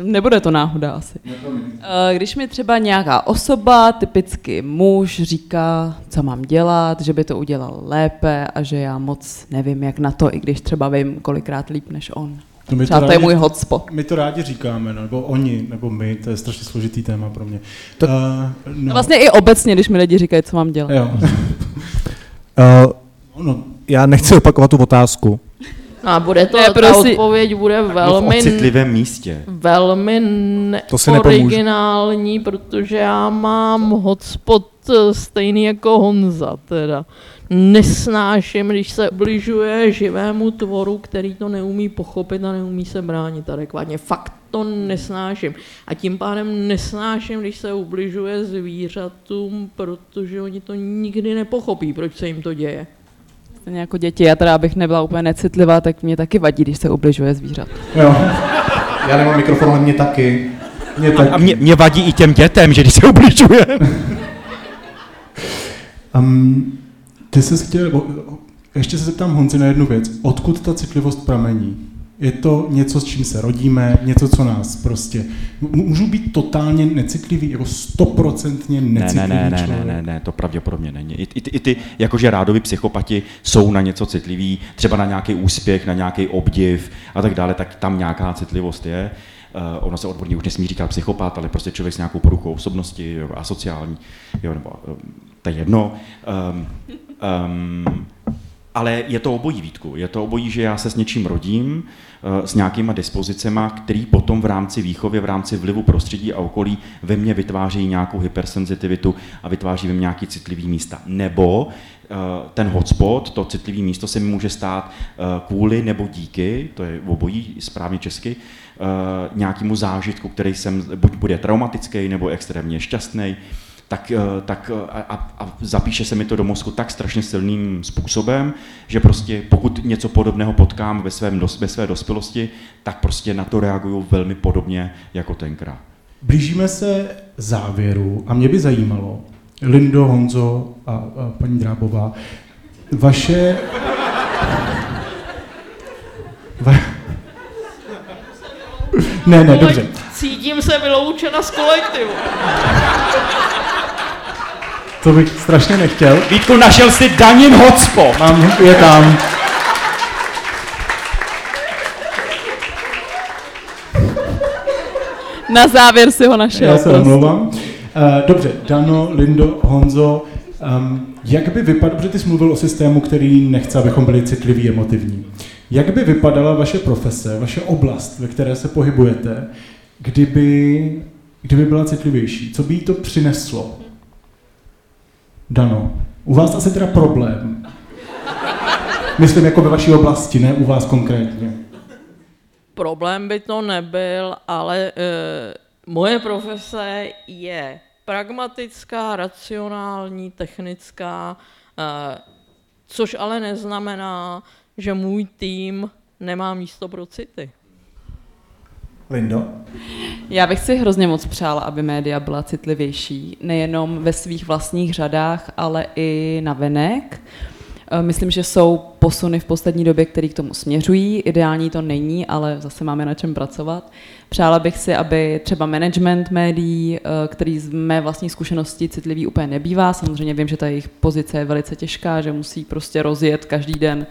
nebude to náhoda asi. Eh, když mi třeba nějaká osoba, typicky muž, říká, co mám dělat, že by to udělal lépe a že já moc nevím, jak na to, i když třeba vím kolikrát líp než on. To my Třeba to, rádi, to je můj hotspot. My to rádi říkáme, no, nebo oni, nebo my, to je strašně složitý téma pro mě. To, uh, no. Vlastně i obecně, když mi lidi říkají, co mám dělat. Jo. uh, no. Já nechci opakovat tu otázku. No a bude to, ne, ta odpověď bude velmi... v citlivém místě. Velmi originální, protože já mám hotspot eh, stejný jako Honza teda. Nesnáším, když se ubližuje živému tvoru, který to neumí pochopit a neumí se bránit adekvátně. Fakt to nesnáším. A tím pádem nesnáším, když se ubližuje zvířatům, protože oni to nikdy nepochopí, proč se jim to děje. Stejně jako děti, já teda abych nebyla úplně necitlivá, tak mě taky vadí, když se ubližuje zvířat. Jo. Já nemám mikrofon, ale mě taky. Mě taky. A, a mě, mě vadí i těm dětem, že když se ubližuje. um, ty jsi chtěl, ještě se zeptám Honzi na jednu věc. Odkud ta citlivost pramení? Je to něco, s čím se rodíme, něco, co nás prostě... Můžu být totálně necitlivý, jako stoprocentně necitlivý ne, ne, ne, člověk. ne, ne, ne, to pravděpodobně není. I, i, i ty, jakože rádovi psychopati jsou na něco citliví, třeba na nějaký úspěch, na nějaký obdiv a tak dále, tak tam nějaká citlivost je. Uh, ono se odborně už nesmí říkat psychopat, ale prostě člověk s nějakou poruchou osobnosti, jo, asociální, jo, nebo um, to je jedno. Um, um, ale je to obojí, Vítku. Je to obojí, že já se s něčím rodím, s nějakýma dispozicema, který potom v rámci výchovy, v rámci vlivu prostředí a okolí ve mně vytváří nějakou hypersenzitivitu a vytváří ve mně nějaký citlivý místa. Nebo uh, ten hotspot, to citlivý místo se mi může stát uh, kvůli nebo díky, to je obojí správně česky, nějakému zážitku, který jsem buď bude traumatický nebo extrémně šťastný, tak, tak a, a zapíše se mi to do mozku tak strašně silným způsobem, že prostě pokud něco podobného potkám ve, svém, ve své dospělosti, tak prostě na to reaguju velmi podobně jako tenkrát. Blížíme se závěru a mě by zajímalo, Lindo, Honzo a, a paní Drábová, vaše... Va... Ne, ne, dobře. Cítím se vyloučena z kolektivu. To bych strašně nechtěl. Vítku, našel jsi Danin hotspot. Mám, je tam. Na závěr si ho našel. Já se omlouvám. Uh, dobře, Dano, Lindo, Honzo, um, jak by vypadal, protože ty jsi mluvil o systému, který nechce, abychom byli citliví, emotivní. Jak by vypadala vaše profese, vaše oblast, ve které se pohybujete, kdyby, kdyby byla citlivější? Co by jí to přineslo? Dano, u vás asi teda problém. Myslím jako ve vaší oblasti, ne u vás konkrétně. Problém by to nebyl, ale e, moje profese je pragmatická, racionální, technická, e, což ale neznamená, že můj tým nemá místo pro city. Lindo? Já bych si hrozně moc přála, aby média byla citlivější, nejenom ve svých vlastních řadách, ale i na venek. Myslím, že jsou posuny v poslední době, které k tomu směřují. Ideální to není, ale zase máme na čem pracovat. Přála bych si, aby třeba management médií, který z mé vlastní zkušenosti citlivý úplně nebývá. Samozřejmě vím, že ta jejich pozice je velice těžká, že musí prostě rozjet každý den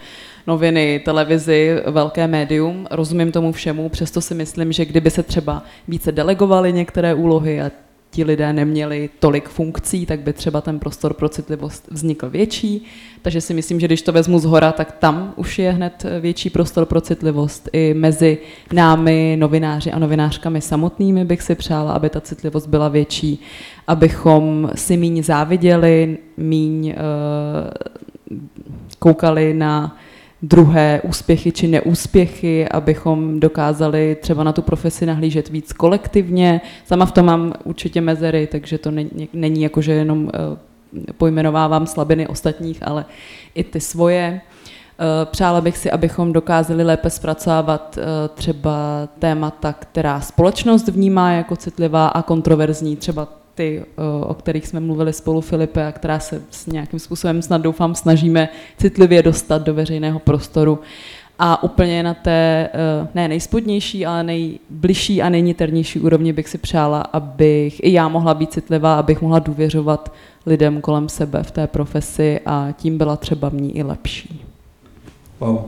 noviny, televizi, velké médium. Rozumím tomu všemu, přesto si myslím, že kdyby se třeba více delegovaly některé úlohy a ti lidé neměli tolik funkcí, tak by třeba ten prostor pro citlivost vznikl větší. Takže si myslím, že když to vezmu z hora, tak tam už je hned větší prostor pro citlivost. I mezi námi, novináři a novinářkami samotnými bych si přála, aby ta citlivost byla větší, abychom si míň záviděli, míň uh, koukali na druhé úspěchy či neúspěchy, abychom dokázali třeba na tu profesi nahlížet víc kolektivně. Sama v tom mám určitě mezery, takže to není, není jako, že jenom eh, pojmenovávám slabiny ostatních, ale i ty svoje. Eh, přála bych si, abychom dokázali lépe zpracovávat eh, třeba témata, která společnost vnímá jako citlivá a kontroverzní, třeba ty, o kterých jsme mluvili spolu Filipe a která se s nějakým způsobem snad doufám snažíme citlivě dostat do veřejného prostoru. A úplně na té, ne nejspodnější, ale nejbližší a nejniternější úrovni bych si přála, abych i já mohla být citlivá, abych mohla důvěřovat lidem kolem sebe v té profesi a tím byla třeba mní i lepší. Wow.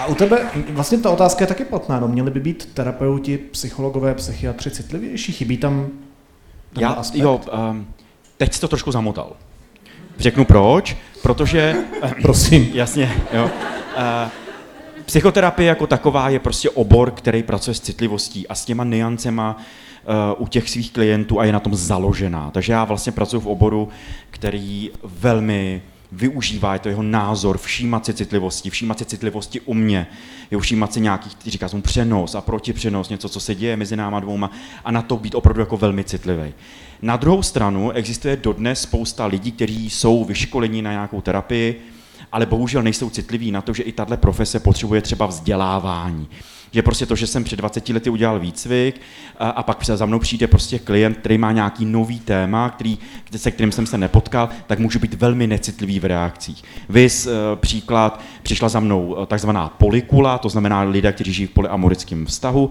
A u tebe vlastně ta otázka je taky platná. No, měli by být terapeuti, psychologové, psychiatři citlivější? Chybí tam Já, aspekt? jo, um, teď jsi to trošku zamotal. Řeknu proč, protože... Prosím. Jasně, jo. Uh, psychoterapie jako taková je prostě obor, který pracuje s citlivostí a s těma niancema uh, u těch svých klientů a je na tom založená. Takže já vlastně pracuji v oboru, který velmi využívá, je to jeho názor, všímat si citlivosti, všímat si citlivosti u mě, je všímat si nějakých, říká jsem přenos a protipřenos, něco, co se děje mezi náma dvouma a na to být opravdu jako velmi citlivý. Na druhou stranu existuje dodnes spousta lidí, kteří jsou vyškolení na nějakou terapii ale bohužel nejsou citliví na to, že i tahle profese potřebuje třeba vzdělávání že prostě to, že jsem před 20 lety udělal výcvik a, a pak za mnou přijde prostě klient, který má nějaký nový téma, který, se kterým jsem se nepotkal, tak můžu být velmi necitlivý v reakcích. Vys uh, příklad, přišla za mnou uh, takzvaná polikula, to znamená lidé, kteří žijí v polyamorickém vztahu,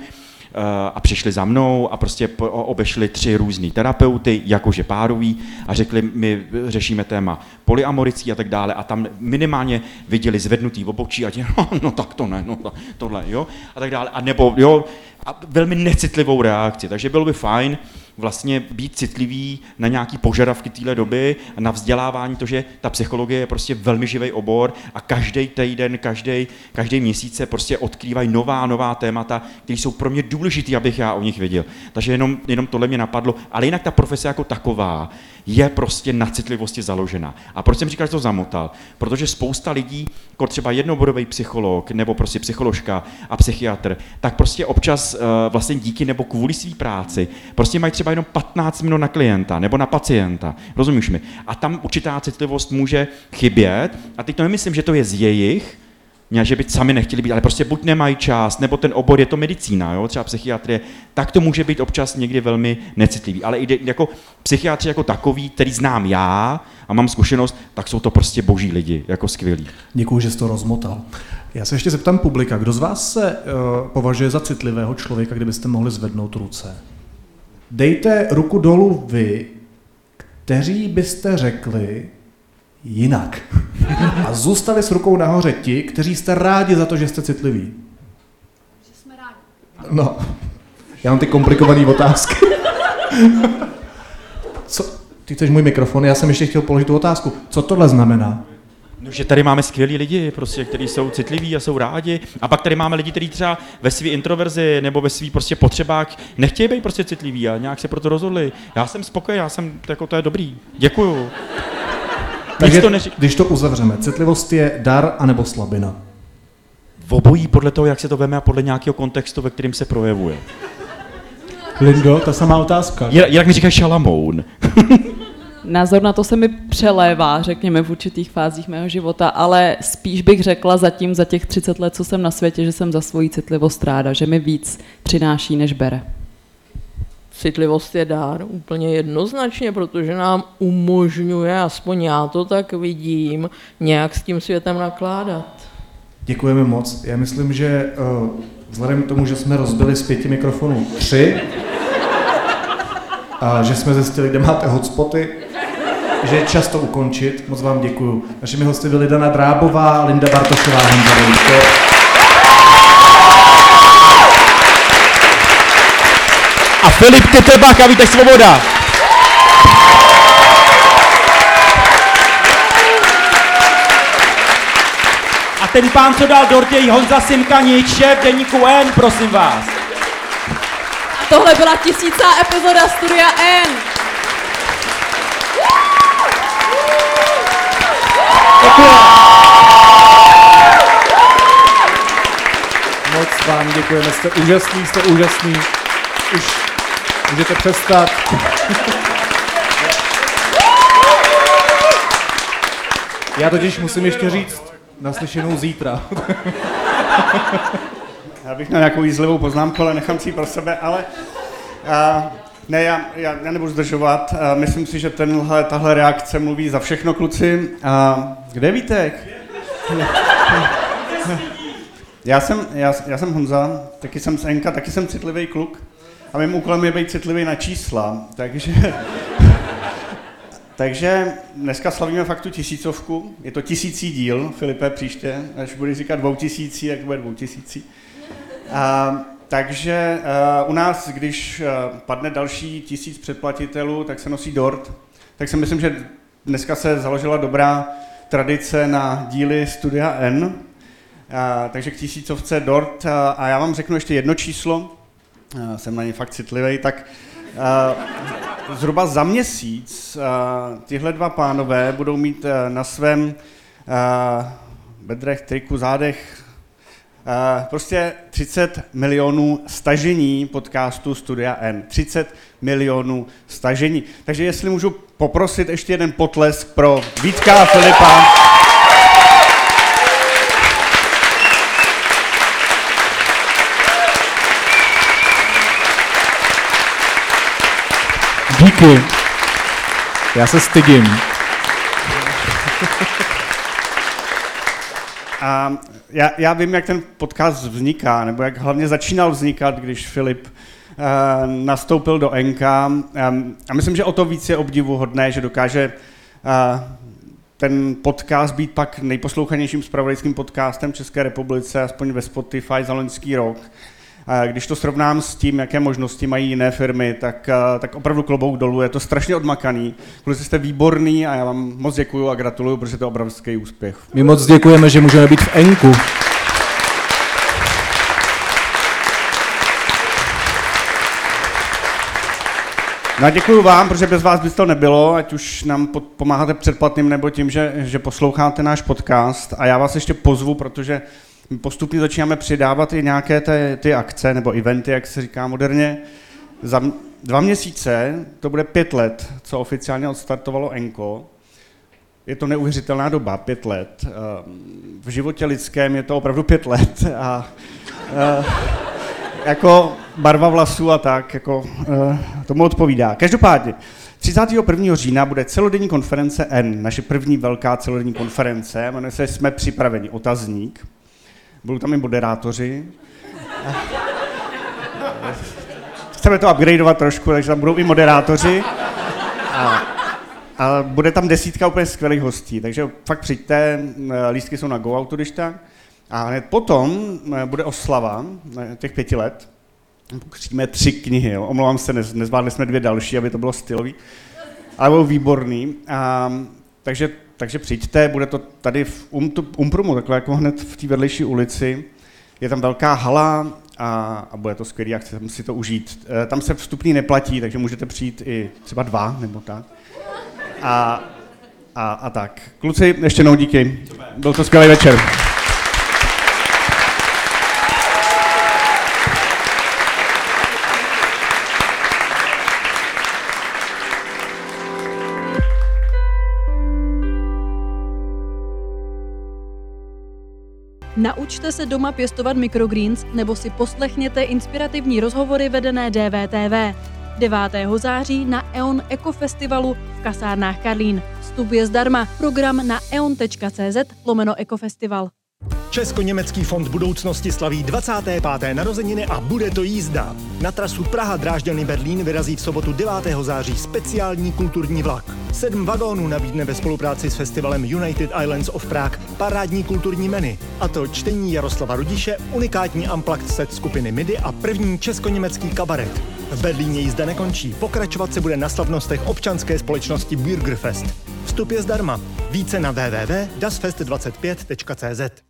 a přišli za mnou a prostě obešli tři různý terapeuty, jakože párový a řekli, my řešíme téma polyamorický a tak dále. A tam minimálně viděli zvednutý obočí a tě, no, no tak to ne, no tohle, jo, a tak dále. A nebo, jo, a velmi necitlivou reakci, takže bylo by fajn, vlastně být citlivý na nějaký požadavky téhle doby, na vzdělávání, to, že ta psychologie je prostě velmi živý obor a každý týden, každý, každý měsíc se prostě odkrývají nová, nová témata, které jsou pro mě důležité, abych já o nich věděl. Takže jenom, jenom tohle mě napadlo. Ale jinak ta profese jako taková je prostě na citlivosti založena. A proč jsem říkal, že to zamotal? Protože spousta lidí, jako třeba jednoborový psycholog nebo prostě psycholožka a psychiatr, tak prostě občas uh, vlastně díky nebo kvůli své práci prostě mají třeba jenom 15 minut na klienta nebo na pacienta. Rozumíš mi? A tam určitá citlivost může chybět. A teď to nemyslím, že to je z jejich, že by sami nechtěli být, ale prostě buď nemají čas, nebo ten obor je to medicína, jo, třeba psychiatrie, tak to může být občas někdy velmi necitlivý. Ale i jako psychiatři jako takový, který znám já a mám zkušenost, tak jsou to prostě boží lidi, jako skvělí. Děkuji, že jsi to rozmotal. Já se ještě zeptám publika, kdo z vás se uh, považuje za citlivého člověka, kdybyste mohli zvednout ruce? Dejte ruku dolů vy, kteří byste řekli, jinak. A zůstali s rukou nahoře ti, kteří jste rádi za to, že jste citliví. Že jsme rádi. No, já mám ty komplikované otázky. Co? Ty chceš můj mikrofon, já jsem ještě chtěl položit tu otázku. Co tohle znamená? No, že tady máme skvělí lidi, prostě, kteří jsou citliví a jsou rádi. A pak tady máme lidi, kteří třeba ve své introverzi nebo ve svých prostě potřebách nechtějí být prostě citliví a nějak se proto rozhodli. Já jsem spokojený, já jsem, jako to je dobrý. Děkuju. Takže to neři... když to uzavřeme, citlivost je dar anebo slabina? V obojí podle toho, jak se to veme a podle nějakého kontextu, ve kterým se projevuje. Lindo, ta samá otázka. Jak mi říkáš šalamoun. Názor na to se mi přelévá, řekněme, v určitých fázích mého života, ale spíš bych řekla zatím za těch 30 let, co jsem na světě, že jsem za svoji citlivost ráda, že mi víc přináší, než bere. Citlivost je dár úplně jednoznačně, protože nám umožňuje, aspoň já to tak vidím, nějak s tím světem nakládat. Děkujeme moc. Já myslím, že uh, vzhledem k tomu, že jsme rozbili z pěti mikrofonů tři, a že jsme zjistili, kde máte hotspoty, že je čas to ukončit. Moc vám děkuju. Našimi hosty byly Dana Drábová, Linda Bartošová, Honza A Filip Kytebach a Vítek Svoboda. A ten pán, co dal dortěj, Honza Simkanič, šéf deníku N, prosím vás. A tohle byla tisícá epizoda Studia N. Moc vám děkujeme, jste úžasný, jste úžasný. Už můžete přestat. Já totiž musím ještě říct naslyšenou zítra. Já bych měl nějakou jízlivou poznámku, ale nechám si ji pro sebe, ale uh, ne, já, já, já nebudu zdržovat. Uh, myslím si, že tenhle, tahle reakce mluví za všechno, kluci. Uh, kde je Vítek? já jsem, já, já jsem Honza, taky jsem z Enka, taky jsem citlivý kluk. A mým úkolem je být citlivý na čísla, takže... takže dneska slavíme fakt tu tisícovku. Je to tisící díl, Filipe, příště. Až budeš říkat dvou tisící, jak bude dvou tisící. A, takže uh, u nás, když uh, padne další tisíc předplatitelů, tak se nosí dort. Tak si myslím, že dneska se založila dobrá tradice na díly Studia N. Uh, takže k tisícovce dort. Uh, a já vám řeknu ještě jedno číslo, uh, jsem na ně fakt citlivý, tak uh, zhruba za měsíc uh, tyhle dva pánové budou mít uh, na svém uh, bedrech, triku, zádech Eh, prostě 30 milionů stažení podcastu Studia N. 30 milionů stažení. Takže jestli můžu poprosit ještě jeden potlesk pro Vítka a Filipa. Díky. Já se stydím. A já, já vím, jak ten podcast vzniká, nebo jak hlavně začínal vznikat, když Filip uh, nastoupil do NK. A myslím, že o to víc je obdivuhodné, že dokáže uh, ten podcast být pak nejposlouchanějším spravodajským podcastem České republice, aspoň ve Spotify za loňský rok. Když to srovnám s tím, jaké možnosti mají jiné firmy, tak, tak opravdu klobouk dolů. Je to strašně odmakaný. Kluci jste výborný a já vám moc děkuju a gratuluju, protože to je obrovský úspěch. My moc děkujeme, že můžeme být v Enku. No a děkuji vám, protože bez vás by to nebylo, ať už nám pomáháte předplatným nebo tím, že, že posloucháte náš podcast. A já vás ještě pozvu, protože postupně začínáme přidávat i nějaké ty, ty akce nebo eventy, jak se říká moderně. Za dva měsíce, to bude pět let, co oficiálně odstartovalo Enko. Je to neuvěřitelná doba, pět let. Ehm, v životě lidském je to opravdu pět let. A, a jako barva vlasů a tak, jako uh, tomu odpovídá. Každopádně, 31. října bude celodenní konference N, naše první velká celodenní konference, jmenuje se Jsme připraveni, otazník. Budou tam i moderátoři. Chceme to upgradeovat trošku, takže tam budou i moderátoři. A, a bude tam desítka úplně skvělých hostí, takže fakt přijďte, eh, lístky jsou na GoAuto, když tak. A hned potom eh, bude oslava těch pěti let. Pokříme tři knihy, jo. omlouvám se, nezvládli jsme dvě další, aby to bylo stylový, ale byl výborný. A, takže, takže přijďte, bude to tady v um, Umprumu, takhle jako hned v té vedlejší ulici. Je tam velká hala a, a bude to skvělý a chceme si to užít. E, tam se vstupný neplatí, takže můžete přijít i třeba dva nebo tak. A, a, a tak. Kluci, ještě jednou díky. Byl to skvělý večer. Naučte se doma pěstovat microgreens nebo si poslechněte inspirativní rozhovory vedené DVTV. 9. září na EON Eco Festivalu v kasárnách Karlín. Vstup je zdarma. Program na eon.cz lomeno Ecofestival. Česko-německý fond budoucnosti slaví 25. narozeniny a bude to jízda. Na trasu Praha Drážďany Berlín vyrazí v sobotu 9. září speciální kulturní vlak. Sedm vagónů nabídne ve spolupráci s festivalem United Islands of Prague parádní kulturní menu. A to čtení Jaroslava Rudiše, unikátní amplakt set skupiny MIDI a první česko-německý kabaret. V Berlíně jízda nekončí, pokračovat se bude na slavnostech občanské společnosti Bürgerfest. Vstup je zdarma. Více na www.dasfest25.cz